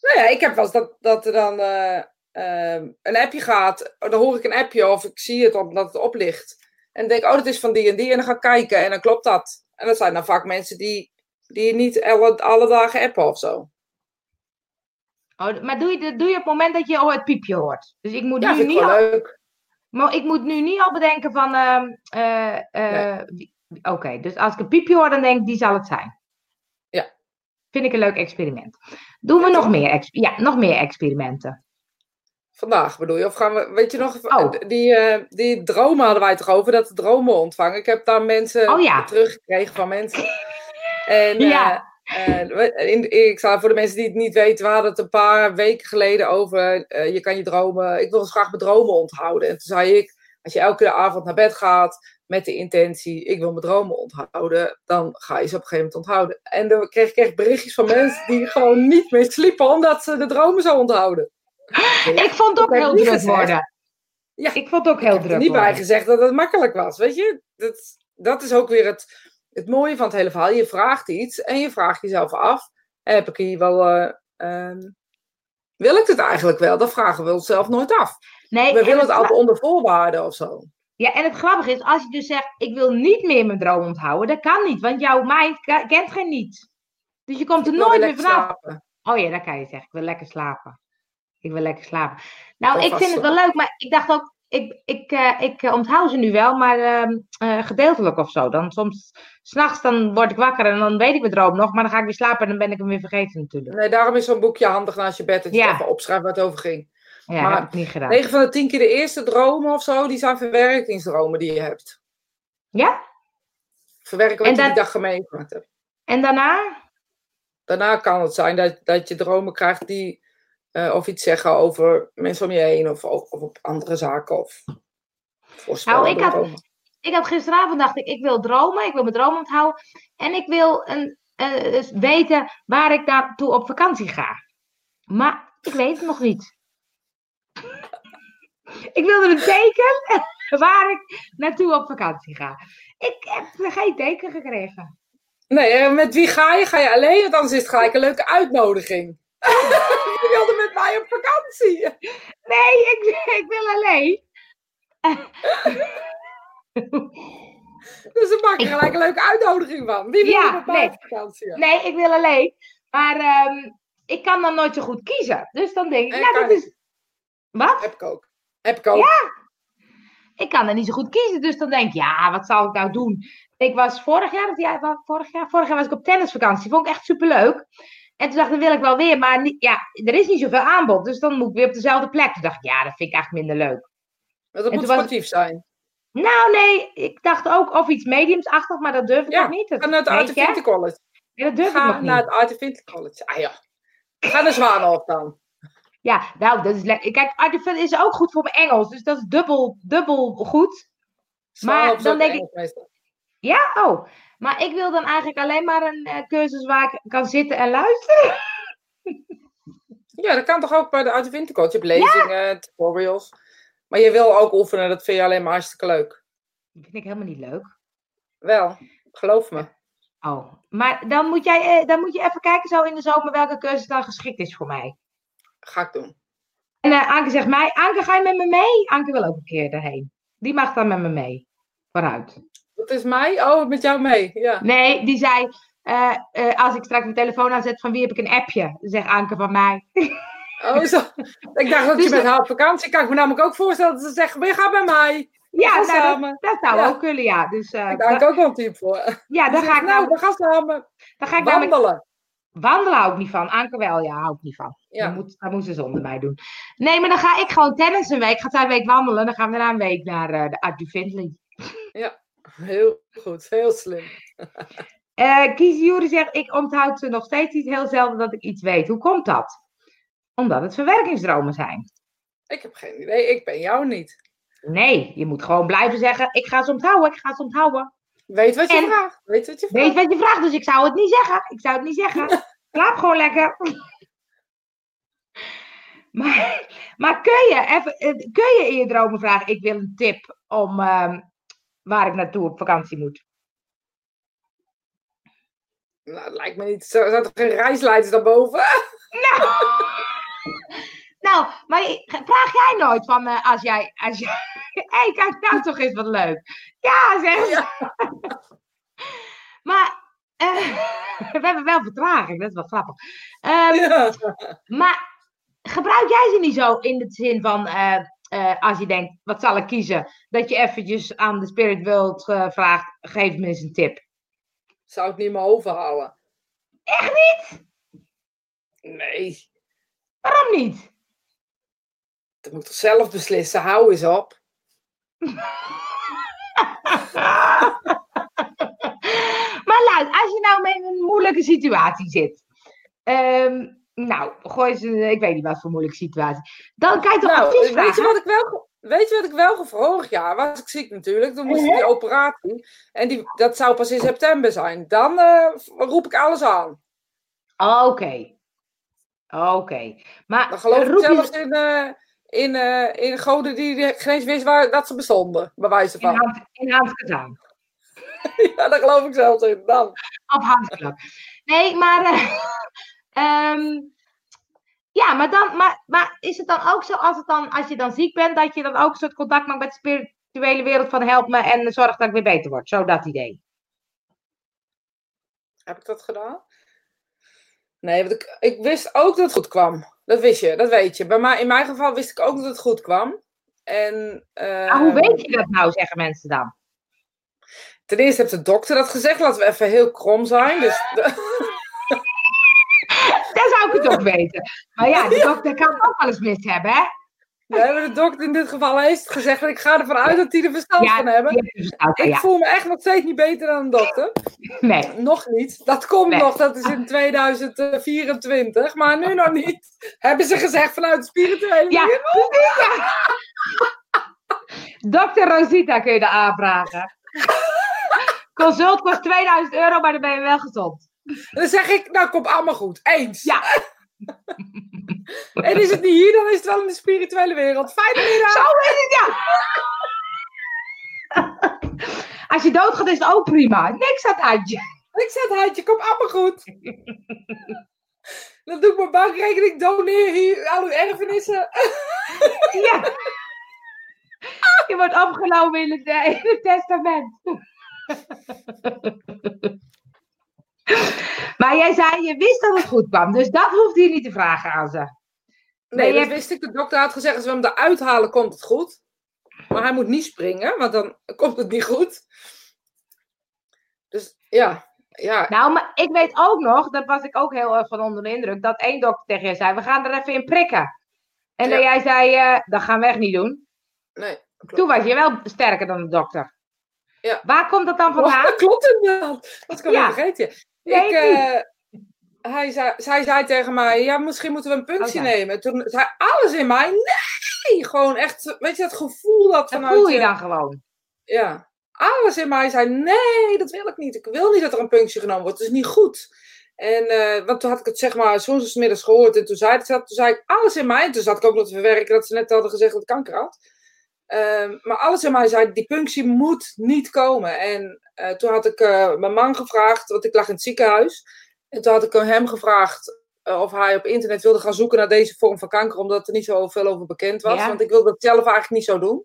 Nou ja, ik heb wel eens dat, dat er dan eh, ehm, een appje gaat. Dan hoor ik een appje of ik zie het omdat het oplicht. En dan denk oh, dat is van die en die. En dan ga ik kijken en dan klopt dat. En dat zijn dan vaak mensen die, die niet alle, alle dagen appen of zo. Oh, maar doe je, dat doe je op het moment dat je al het piepje hoort. Dus ik moet, Ja, nu, vind ik niet wel al, leuk. maar ik moet nu niet al bedenken van... ehm, eh, eh, Oké, dus als ik een piepje hoor, dan denk ik, die zal het zijn. Ja. Vind ik een leuk experiment. Doen we Ja, nog toch? meer, ja, nog meer experimenten? Vandaag bedoel je? Of gaan we, weet je nog, Oh. die, eh, die dromen hadden wij toch over, dat de dromen ontvangen. Ik heb daar mensen Oh ja. teruggekregen van mensen. En eh, Ja. eh, we- in, ik zal voor de mensen die het niet weten, we hadden het een paar weken geleden over, eh, je kan je dromen, ik wil dus graag mijn dromen onthouden. En toen zei ik, als je elke avond naar bed gaat met de intentie, ik wil mijn dromen onthouden, dan ga je ze op een gegeven moment onthouden. En dan kreeg ik echt berichtjes van mensen die gewoon niet meer sliepen, omdat ze de dromen zo onthouden. Ik vond het ook heel druk gezegd. worden. Ja. Ik vond het ook heel Ik heb er druk niet bij worden. gezegd dat het makkelijk was. Weet je, dat, dat is ook weer het, het mooie van het hele verhaal. Je vraagt iets en je vraagt jezelf af: heb ik hier wel. eh, ehm, wil ik het eigenlijk wel? Dat vragen we onszelf nooit af. Nee, We en willen het altijd onder voorwaarden of zo. Ja, en het grappige is, als je dus zegt, ik wil niet meer mijn droom onthouden, dat kan niet, want jouw mind kent geen niet. Dus je komt er nooit meer vanaf. slapen. Oh ja, dat kan je zeggen. Ik wil lekker slapen. Ik wil lekker slapen. Nou, ik vind het wel leuk, maar ik dacht ook, ik, ik, eh, ik eh, onthoud ze nu wel, maar ehm, eh, gedeeltelijk of zo. Dan soms, s'nachts dan word ik wakker en dan weet ik mijn droom nog, maar dan ga ik weer slapen en dan ben ik hem weer vergeten natuurlijk. Nee, daarom is zo'n boekje handig naast je bed. Dat je Ja. even opschrijft waar het over ging. Ja, Maar heb ik niet gedaan. 9 van de 10 keer de eerste dromen of zo, die zijn verwerkingsdromen die je hebt. Ja? Verwerken wat En je dat- die dag meegemaakt hebt. En daarna? Daarna kan het zijn dat, dat je dromen krijgt die eh, of iets zeggen over mensen om je heen of, of, of op andere zaken. Of Nou, ik had- dromen. Ik had gisteravond dacht ik, ik wil dromen, ik wil mijn droom onthouden. En ik wil een, eh, weten waar ik naartoe op vakantie ga. Maar ik weet het nog niet. ik wilde een teken waar ik naartoe op vakantie ga. Ik heb geen teken gekregen. Nee, eh, met wie ga je? Ga je alleen? Want anders is het gelijk een leuke uitnodiging. je wilde met mij op vakantie. Nee, ik, ik wil alleen. Dus dan maak je gelijk een leuke uitnodiging van. Wie wil Ja, er met mij nee. op vakantie? Nee, ik wil alleen. Maar ehm, ik kan dan nooit zo goed kiezen. Dus dan denk ik, Nee, nou, dat is. Wat? Heb ik ook. Heb ik ook. ik kan er niet zo goed kiezen. Dus dan denk ik, ja, wat zal ik nou doen? Ik was vorig jaar, of ja, vorig jaar, vorig jaar was ik op tennisvakantie. Vond ik echt superleuk. En toen dacht ik, dat wil ik wel weer. Maar niet, ja, er is niet zoveel aanbod. Dus dan moet ik weer op dezelfde plek. Toen dacht ik, ja, dat vind ik echt minder leuk. Want dat En moet was- sportief zijn. Nou, nee, ik dacht ook of iets mediumsachtig, maar dat durf ik Ja, nog niet. Dat, Ga naar het weet Art je? of Winter College. Ja, dat durf ik Ga nog naar het Art of Winter College. Ah ja. Ga naar Zwanhof dan. Ja, nou, dat is lekker. Kijk, Artificial is ook goed voor mijn Engels. Dus dat is dubbel, dubbel goed. Is dan denk ik- Engels. Ja, oh. Maar ik wil dan eigenlijk alleen maar een eh, cursus waar ik kan zitten en luisteren. Ja, dat kan toch ook bij de College. Je hebt lezingen, tutorials. Maar je wil ook oefenen, dat vind je alleen maar hartstikke leuk. Dat vind ik helemaal niet leuk. Wel, geloof me. Oh. Maar dan moet, jij, eh, dan moet je even kijken zo in de zomer welke cursus dan geschikt is voor mij. Ga ik doen. En eh, Anke zegt mij, Anke ga je met me mee? Anke wil ook een keer daarheen. Die mag dan met me mee. Vooruit. Dat is mij? Oh, met jou mee. Ja. Nee, die zei, eh, eh, als ik straks mijn telefoon aanzet, van wie heb ik een appje? Dan zegt Anke van mij. Oh, zo. Ik dacht dat Dus je met dat- haar op vakantie. Kan ik me namelijk ook voorstellen dat ze zeggen: "Maar je gaat bij mij. Ja, nou, samen. dat, dat zou Ja. ook kunnen, ja. Dus eh, Daar heb ik ook wel een type voor. ja, dan ga ik nou, we gaan samen dan ga ik met wandelen. wandelen hou ik niet van. Anke wel, ja, hou ik niet van. Ja. Dan moet, dan moet ze zonder mij doen. Nee, maar dan ga ik gewoon tennis een week. Ga zij een week wandelen. Dan gaan we daarna een week naar eh, de Art du Findlay. Heel goed, heel slim. Kies Jury zegt, ik onthoud ze nog steeds niet heel zelden dat ik iets weet. Hoe komt dat? Omdat het verwerkingsdromen zijn. Ik heb geen idee, ik ben jou niet. Nee, je moet gewoon blijven zeggen, ik ga ze onthouden, ik ga ze onthouden. Weet wat je En- vraagt. Weet wat je vraagt. Weet wat je vraagt, dus ik zou het niet zeggen. Ik zou het niet zeggen. Slaap gewoon lekker. Maar, maar kun, je even, eh, kun je in je dromen vragen, ik wil een tip om ehm, waar ik naartoe op vakantie moet? Nou, dat lijkt me niet. Zo er geen reisleiders daarboven. Nou, nou maar vraag jij nooit van eh, als jij. Als jij hey, kijk nou toch eens wat leuk. Ja, zeg. Ja. maar uh, we hebben wel vertraging, dat is wel grappig. Um, ja. Maar gebruik jij ze niet zo in de zin van. Uh, uh, als je denkt, wat zal ik kiezen? Dat je eventjes aan de Spirit World vraagt, geef me eens een tip. Zou ik niet meer overhouden. Echt niet? Nee. Waarom niet? Dat moet ik toch zelf beslissen. Hou eens op. maar luister, als je nou met een moeilijke situatie zit. Um, nou, gooi ze, ik weet niet wat voor moeilijke situatie. Dan je toch nou, advies weet je wat ik wel, Weet je wat ik wel vorig jaar was ik ziek natuurlijk. Toen moest ik die operatie. En die, dat zou pas in september zijn. Dan uh, roep ik alles aan. Oké. Oké. Maar dan geloof ik zelfs in, uh, in, uh, in goden die geen eens wist waar, dat ze bestonden. Bij wijze van. In, hand, in gedaan. ja, daar geloof ik zelfs in. Dan. Op handklap. Nee, maar... um, ja, maar, dan, maar, maar is het dan ook zo als, het dan, als je dan ziek bent, dat je dan ook een soort contact maakt met de spirituele wereld van help me en zorg dat ik weer beter word? Zo dat idee. Heb ik dat gedaan? Nee, want ik, ik wist ook dat het goed kwam. Dat wist je, dat weet je. Maar in mijn geval wist ik ook dat het goed kwam. En, uh, hoe weet je dat nou, zeggen mensen dan? Ten eerste heeft de dokter dat gezegd. Laten we even heel krom zijn. Dus, het ook weten. Maar ja, de dokter kan ook wel eens mis hebben, hè? Maar de dokter in dit geval heeft gezegd, ik ga ervan uit dat hij er verstand van hebben. ik voel me echt nog steeds niet beter dan een dokter. Nee. Nog niet. Dat komt nog, dat is in 2024, maar nu nog niet. Hebben ze gezegd vanuit de spirituele ja. wereld? Dokter Rosita kun je daar aanvragen. Consult kost 2000 euro, maar dan ben je wel gezond. Dan zeg ik, nou komt allemaal goed. Eens. Ja. en is het niet hier, dan is het wel in de spirituele wereld. Fijne middag. Zo is het, ja. Als je doodgaat is het ook prima. Niks aan het handje. Niks aan het handje, komt allemaal goed. Dan doe ik mijn bankrekening, doneer hier al uw erfenissen. ja. Je wordt opgenomen in het, in het testament. Maar jij zei, je wist dat het goed kwam. Dus dat hoeft je niet te vragen aan ze. Nee, dat wist ik. De dokter had gezegd, als we hem eruit halen, komt het goed. Maar hij moet niet springen, want dan komt het niet goed. Dus ja, ja. Nou, maar ik weet ook nog, dat was ik ook heel erg van onder de indruk, dat één dokter tegen jij zei, we gaan er even in prikken. En dat jij zei, uh, dat gaan we echt niet doen. Nee. Klopt. Toen was je wel sterker dan de dokter. Ja. Waar komt dat dan vandaan? dat klopt inderdaad. Dat kan ik ja. Ik, uh, hij zei, zij zei tegen mij, ja, misschien moeten we een punctie nemen. Toen zei alles in mij, nee! Gewoon echt, weet je, dat gevoel dat vanuit... Dat voel je dan gewoon. Ja. Alles in mij zei, nee, dat wil ik niet. Ik wil niet dat er een punctie genomen wordt. Het is niet goed. En, uh, want toen had ik het zeg maar middags gehoord. En toen zei, het, toen zei ik alles in mij. En toen zat ik ook nog te verwerken dat ze net hadden gezegd dat ik kanker had. Uh, maar alles in mij zei, die punctie moet niet komen. En uh, toen had ik uh, mijn man gevraagd, want ik lag in het ziekenhuis. En toen had ik hem gevraagd uh, of hij op internet wilde gaan zoeken naar deze vorm van kanker, omdat er niet zo veel over bekend was. Ja. Want ik wilde het zelf eigenlijk niet zo doen.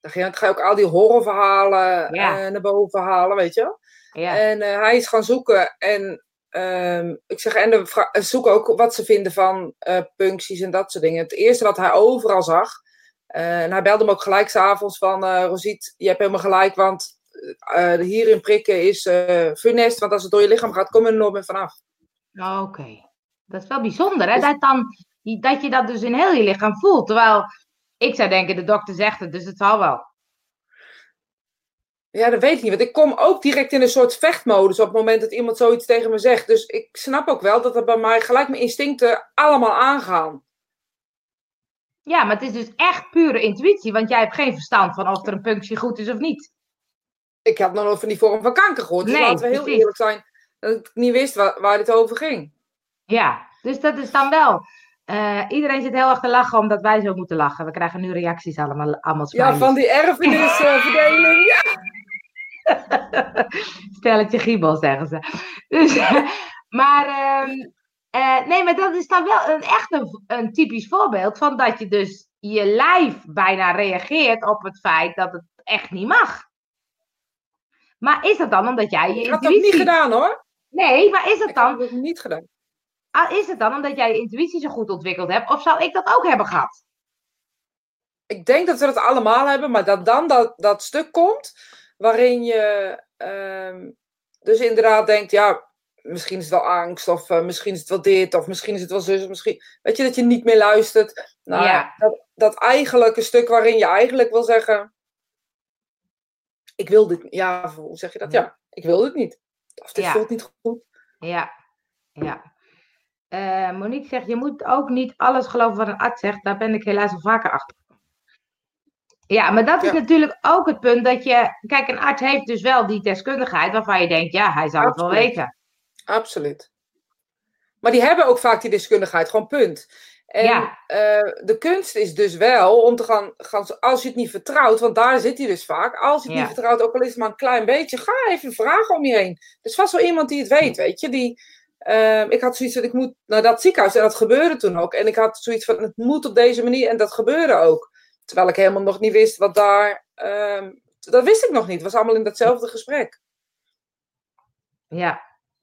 Dan ga je ook al die horrorverhalen ja. naar boven halen, weet je ja. En hij is gaan zoeken en um, ik zeg, en zoek ook wat ze vinden van puncties en dat soort dingen. Het eerste wat hij overal zag, en hij belde me ook gelijk s'avonds van, Rosiet, je hebt helemaal gelijk, want uh, hierin prikken is funest, want als het door je lichaam gaat, kom je er nooit meer vanaf. Oké, okay. dat is wel bijzonder, hè? Dus... Dat, dan, dat je dat dus in heel je lichaam voelt. Terwijl ik zou denken, de dokter zegt het, dus het zal wel. Ja, dat weet ik niet. Want ik kom ook direct in een soort vechtmodus op het moment dat iemand zoiets tegen me zegt. Dus ik snap ook wel dat er bij mij gelijk mijn instincten allemaal aangaan. Ja, maar het is dus echt pure intuïtie, want jij hebt geen verstand van of er een punctie goed is of niet ik had nog nooit van die vorm van kanker gehoord. Dus nee, laten we heel eerlijk zijn dat ik niet wist waar, waar dit over ging. Ja, dus dat is dan wel. Uh, iedereen zit heel erg te lachen omdat wij zo moeten lachen. We krijgen nu reacties allemaal. allemaal ja, van die erfenisverdeling. ja. Stelletje giebel, zeggen ze. Dus, maar, ehm, eh, nee, maar dat is dan wel een, echt een, een typisch voorbeeld van dat je dus je lijf bijna reageert op het feit dat het echt niet mag. Maar is dat dan omdat jij je Ik had dat niet gedaan hoor. Nee, maar is het Ik dan... heb het niet gedaan. Ah, Is het dan omdat jij je intuïtie zo goed ontwikkeld hebt? Of zou ik dat ook hebben gehad? Ik denk dat we dat allemaal hebben, maar dat dan dat, dat stuk komt waarin je ehm, dus inderdaad denkt, ja, misschien is het wel angst, of eh, misschien is het wel dit, of misschien is het wel zus, of misschien, weet je, dat je niet meer luistert. Nou, Ja. dat, dat eigenlijk een stuk waarin je eigenlijk wil zeggen, ik wil dit, ja, hoe zeg je dat? Ja, ik wil dit niet. Of dit Ja. voelt niet goed. Ja, ja. Eh, Monique zegt, je moet ook niet alles geloven wat een arts zegt. Daar ben ik helaas al vaker achter. Ja, maar dat is Ja. natuurlijk ook het punt dat je... Kijk, een arts heeft dus wel die deskundigheid waarvan je denkt, ja, hij zou het wel weten. Absoluut. Maar die hebben ook vaak die deskundigheid, gewoon punt. En Ja. eh, de kunst is dus wel om te gaan, gaan, als je het niet vertrouwt, want daar zit hij dus vaak, als je het Ja. niet vertrouwt, ook al is het maar een klein beetje, ga even vragen om je heen. Er is vast wel iemand die het weet, weet je. Die, eh, ik had zoiets van, ik moet naar dat ziekenhuis, en dat gebeurde toen ook. En ik had zoiets van, het moet op deze manier, en dat gebeurde ook. Terwijl ik helemaal nog niet wist wat daar, ehm, dat wist ik nog niet. Het was allemaal in datzelfde gesprek. Ja,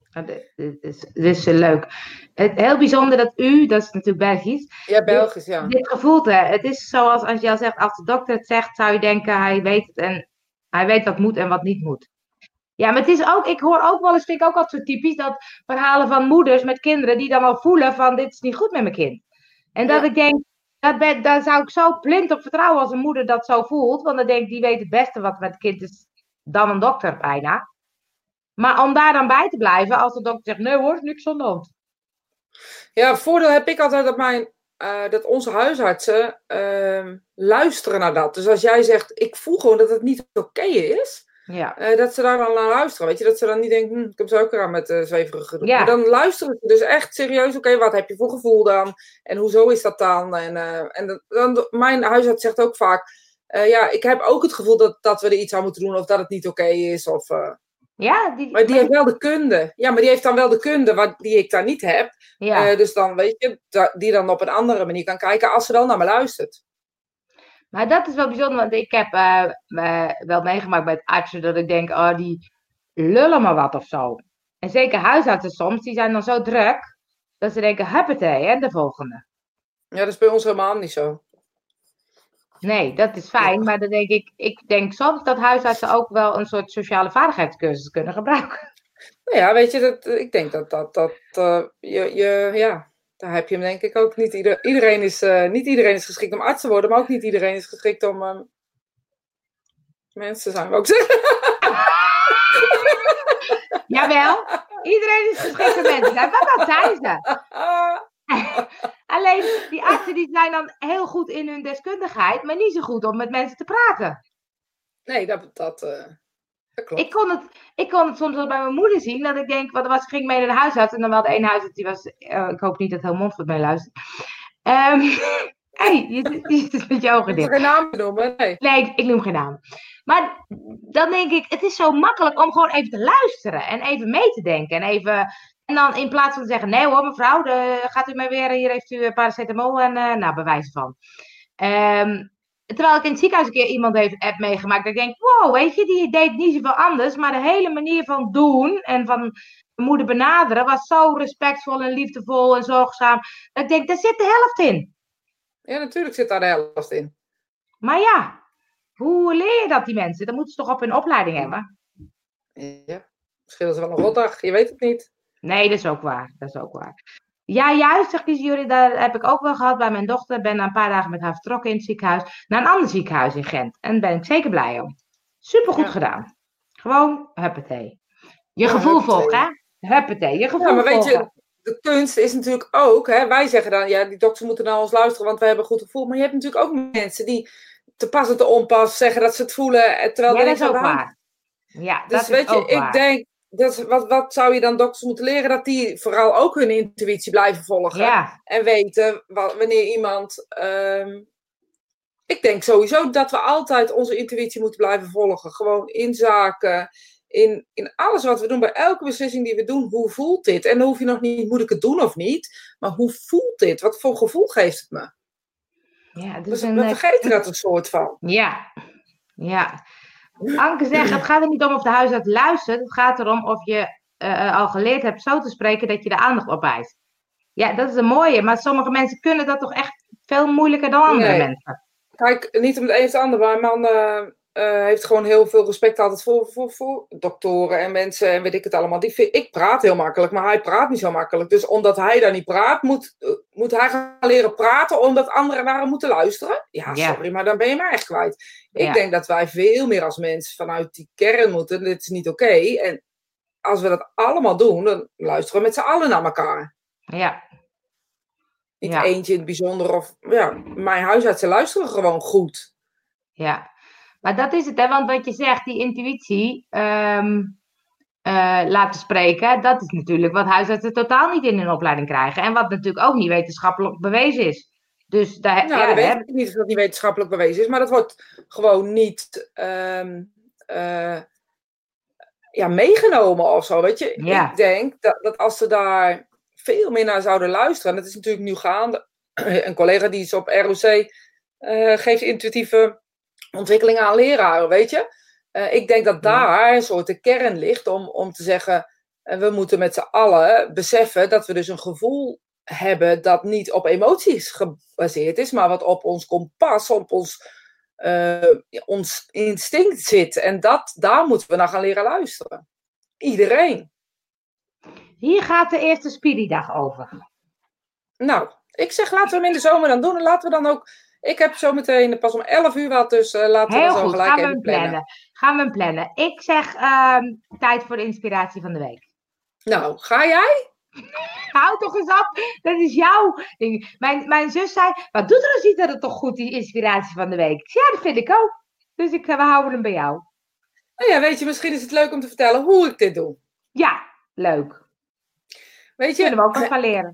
dit dit is, dit is leuk. Het, heel bijzonder dat u, dat is natuurlijk Belgisch, Ja, Belgisch, ja. dit gevoeld hebt. Het is zoals als je al zegt, als de dokter het zegt, zou je denken, hij weet het en hij weet wat moet en wat niet moet. Ja, maar het is ook, ik hoor ook wel eens, vind ik ook altijd zo typisch, dat verhalen van moeders met kinderen die dan al voelen van, dit is niet goed met mijn kind. En dat Ja. ik denk, dat ben, daar zou ik zo blind op vertrouwen als een moeder dat zo voelt, want dan denk ik, die weet het beste wat met het kind is dan een dokter bijna. Maar om daar dan bij te blijven, als de dokter zegt, nee hoor, niks aan de hand. Ja, voordeel heb ik altijd dat, mijn, eh, dat onze huisartsen ehm, luisteren naar dat. Dus als jij zegt, ik voel gewoon dat het niet oké is, Ja, eh, dat ze daar dan naar luisteren. Weet je, dat ze dan niet denken, hm, ik heb ook aan met uh, zweverige gedoe. Ja. Maar dan luisteren ze dus echt serieus, oké, wat heb je voor gevoel dan? En hoezo is dat dan? En, en dat- dan, mijn huisarts zegt ook vaak, ja, ik heb ook het gevoel dat, dat we er iets aan moeten doen of dat het niet oké is. Of, ja, die, maar die heeft wel de kunde. Ja, maar die heeft dan wel de kunde wat, die ik daar niet heb. ja. Eh, dus dan weet je, da- die dan op een andere manier kan kijken als ze dan naar me luistert. Maar dat is wel bijzonder, want ik heb eh, wel meegemaakt met artsen dat ik denk, oh, die lullen maar wat of zo. En zeker huisartsen soms, die zijn dan zo druk, dat ze denken, huppatee, hè, de volgende. Ja, dat is bij ons helemaal niet zo. Nee, dat is fijn, maar dan denk ik, ik denk soms dat huisartsen ook wel een soort sociale vaardigheidscursus kunnen gebruiken. Nou ja, weet je, dat, ik denk dat dat, dat eh, je, je, ja, daar heb je hem denk ik ook niet. Ieder, iedereen is, eh, niet iedereen is geschikt om arts te worden, maar ook niet iedereen is geschikt om ehm, mensen zijn, we ook zeggen. Jawel, iedereen is geschikt voor mensen. zijn, dat zijn ze. Alleen, die artsen die zijn dan heel goed in hun deskundigheid, maar niet zo goed om met mensen te praten. Nee, dat, dat, eh, dat klopt. Ik kon, het, ik kon het soms wel bij mijn moeder zien. Dat ik denk, wat er was, ik ging mee naar de huisarts. En dan wel de ene huisarts, die was... eh, ik hoop niet dat heel Montfort mee luistert. Ehm hey, je, zit- je zit met je ogen Ik dicht. wil geen naam noemen, nee. Nee, ik, ik noem geen namen. Maar dan denk ik, het is zo makkelijk om gewoon even te luisteren. En even mee te denken. En even... En dan in plaats van te zeggen, nee hoor mevrouw, de, gaat u maar weer, hier heeft u paracetamol en eh nou, bewijzen van. Ehm, terwijl ik in het ziekenhuis een keer iemand heeft app meegemaakt. Dat ik denk, wow, weet je, die deed niet zoveel anders. Maar de hele manier van doen en van moeder benaderen was zo respectvol en liefdevol en zorgzaam. Dat ik denk, daar zit de helft in. Ja, natuurlijk zit daar de helft in. Maar ja, hoe leer je dat die mensen? Dat moeten ze toch op hun opleiding hebben? Ja, misschien is het wel een rotdag, je weet het niet. Nee, dat is ook waar. Dat is ook waar. Ja, juist, zegt jullie, daar heb ik ook wel gehad bij mijn dochter. Ik ben na een paar dagen met haar vertrokken in het ziekenhuis. Naar een ander ziekenhuis in Gent. En daar ben ik zeker blij om. Supergoed Ja. gedaan. Gewoon, huppatee. Je Ja, gevoel huppatee. volgen, hè? Huppatee, je gevoel Ja, maar weet je, de kunst is natuurlijk ook, hè, wij zeggen dan, ja, die dokters moeten naar ons luisteren, want wij hebben een goed gevoel. Maar je hebt natuurlijk ook mensen die te pas en te onpas zeggen dat ze het voelen, eh, terwijl Ja, er dat niks is aan ook waar. Ja, Dus dat weet is je, ook ik waar. denk, dat, wat, wat zou je dan dokters moeten leren? Dat die vooral ook hun intuïtie blijven volgen. Ja, En weten wa- wanneer iemand ehm, ik denk sowieso dat we altijd onze intuïtie moeten blijven volgen. Gewoon in zaken, in, in alles wat we doen, bij elke beslissing die we doen, hoe voelt dit? En dan hoef je nog niet, moet ik het doen of niet? Maar hoe voelt dit? Wat voor gevoel geeft het me? Ja, dus we eh, vergeten dat een soort van. Ja, ja. Anke zegt, het gaat er niet om of de huisarts luistert. Het gaat erom of je uh, al geleerd hebt zo te spreken dat je de aandacht opwijst. Ja, dat is een mooie. Maar sommige mensen kunnen dat toch echt veel moeilijker dan andere mensen. Kijk, niet om het een of het ander, maar man uh, heeft gewoon heel veel respect altijd voor, voor, voor doktoren en mensen en weet ik het allemaal. Die vind, ik praat heel makkelijk, maar hij praat niet zo makkelijk. Dus omdat hij daar niet praat, moet, moet hij gaan leren praten omdat anderen naar hem moeten luisteren. Ja, sorry, maar dan ben je maar echt kwijt. Ik denk dat wij veel meer als mensen vanuit die kern moeten. Dit is niet oké. En als we dat allemaal doen, dan luisteren we met z'n allen naar elkaar. Ja. Niet eentje in het bijzonder. Of ja, mijn huisartsen luisteren gewoon goed. Ja, maar dat is het, hè? Want wat je zegt, die intuïtie um, laten spreken, dat is natuurlijk wat huisartsen totaal niet in hun opleiding krijgen. En wat natuurlijk ook niet wetenschappelijk bewezen is. Dus daar, nou, ja, dat weet ik niet of dat niet wetenschappelijk bewezen is, maar dat wordt gewoon niet um, ja, meegenomen of zo. Weet je, ik denk dat, dat als ze daar veel meer naar zouden luisteren, en dat is natuurlijk nu gaande. Een collega die is op ROC uh, eh, geeft intuïtieve ontwikkelingen aan leraren, weet je. Uh, ik denk dat daar een soort de kern ligt om, om te zeggen, uh, we moeten met z'n allen beseffen dat we dus een gevoel hebben dat niet op emoties gebaseerd is, maar wat op ons kompas, op ons uh, ons instinct zit. En dat, daar moeten we naar gaan leren luisteren. Iedereen. Hier gaat de eerste Spiridag over. Nou, ik zeg laten we hem in de zomer dan doen. En laten we dan ook. Ik heb zo meteen pas om 11 uur wat, dus uh, laten we zo gelijk gaan even plannen. plannen. Gaan we hem plannen. Ik zeg uh, tijd voor de inspiratie van de week. Nou, ga jij? Hou toch eens op. Dat is jouw ding. Mijn, mijn zus zei, wat doet er ziet dat het toch goed, die inspiratie van de week? Zei, ja, dat vind ik ook. Dus ik, we houden hem bij jou. Nou ja, weet je, misschien is het leuk om te vertellen hoe ik dit doe. Ja, leuk. Weet je, kunnen we ook nog gaan leren.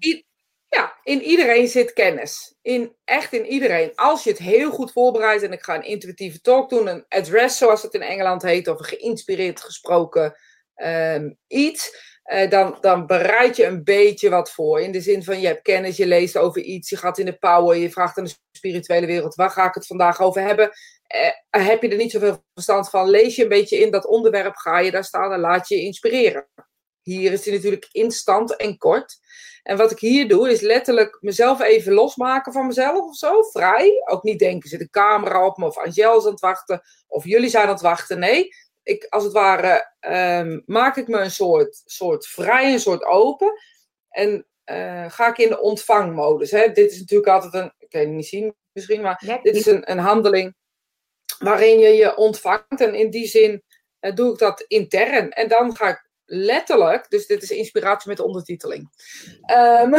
Ja, in iedereen zit kennis. In, echt in iedereen. Als je het heel goed voorbereidt en ik ga een intuïtieve talk doen, een address zoals het in Engeland heet, of een geïnspireerd gesproken ehm, iets uh, dan, dan bereid je een beetje wat voor. In de zin van je hebt kennis, je leest over iets, je gaat in de power, je vraagt aan de spirituele wereld, waar ga ik het vandaag over hebben? Uh, heb je er niet zoveel verstand van, lees je een beetje in dat onderwerp, ga je daar staan en laat je je inspireren. Hier is die natuurlijk instant en kort. En wat ik hier doe, is letterlijk mezelf even losmaken van mezelf of zo, vrij. Ook niet denken, zit een camera op me of Angel is aan het wachten, of jullie zijn aan het wachten. Nee, ik, als het ware, um, maak ik me een soort, soort vrij, een soort open. En uh, ga ik in de ontvangmodus. Hè? Dit is natuurlijk altijd een, ik kan het niet zien misschien, maar dit is een, een handeling waarin je je ontvangt. En in die zin uh, doe ik dat intern. En dan ga ik letterlijk, dus dit is inspiratie met de ondertiteling. Um,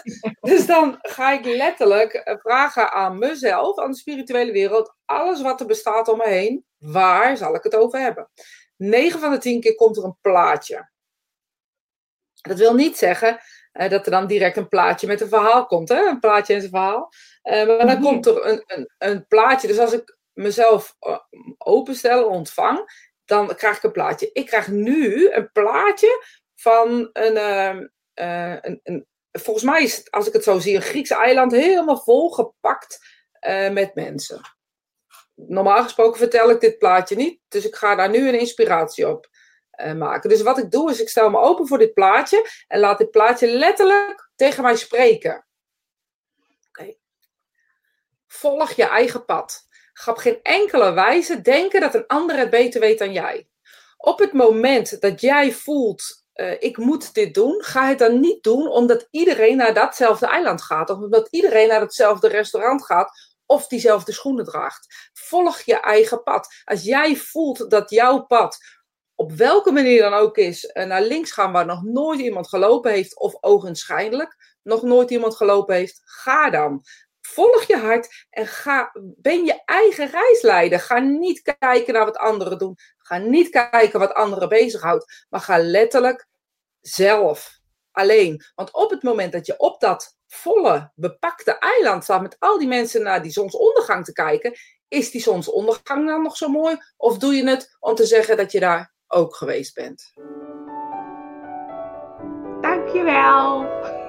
dus dan ga ik letterlijk eh, vragen aan mezelf, aan de spirituele wereld, alles wat er bestaat om me heen, waar zal ik het over hebben? 9 van de 10 keer komt er een plaatje. Dat wil niet zeggen uh, dat er dan direct een plaatje met een verhaal komt, hè? een plaatje en zijn verhaal. Uh, maar dan mhm. komt er een, een, een plaatje. Dus als ik mezelf openstel, ontvang, dan krijg ik een plaatje. Ik krijg nu een plaatje van een, uh, een, een, volgens mij is het, als ik het zo zie, een Griekse eiland helemaal volgepakt uh, met mensen. Normaal gesproken vertel ik dit plaatje niet, dus ik ga daar nu een inspiratie op uh, maken. Dus wat ik doe is, ik stel me open voor dit plaatje en laat dit plaatje letterlijk tegen mij spreken. Volg je eigen pad. Ga geen enkele wijze denken dat een ander het beter weet dan jij. Op het moment dat jij voelt, uh, ik moet dit doen, ga het dan niet doen omdat iedereen naar datzelfde eiland gaat. Of omdat iedereen naar hetzelfde restaurant gaat of diezelfde schoenen draagt. Volg je eigen pad. Als jij voelt dat jouw pad op welke manier dan ook is, uh, naar links gaan waar nog nooit iemand gelopen heeft, of ogenschijnlijk nog nooit iemand gelopen heeft, ga dan volg je hart en ga, ben je eigen reisleider. Ga niet kijken naar wat anderen doen. Ga niet kijken wat anderen bezighoudt. Maar ga letterlijk zelf alleen. Want op het moment dat je op dat volle, bepakte eiland staat met al die mensen naar die zonsondergang te kijken, is die zonsondergang dan nog zo mooi? Of doe je het om te zeggen dat je daar ook geweest bent? Dankjewel.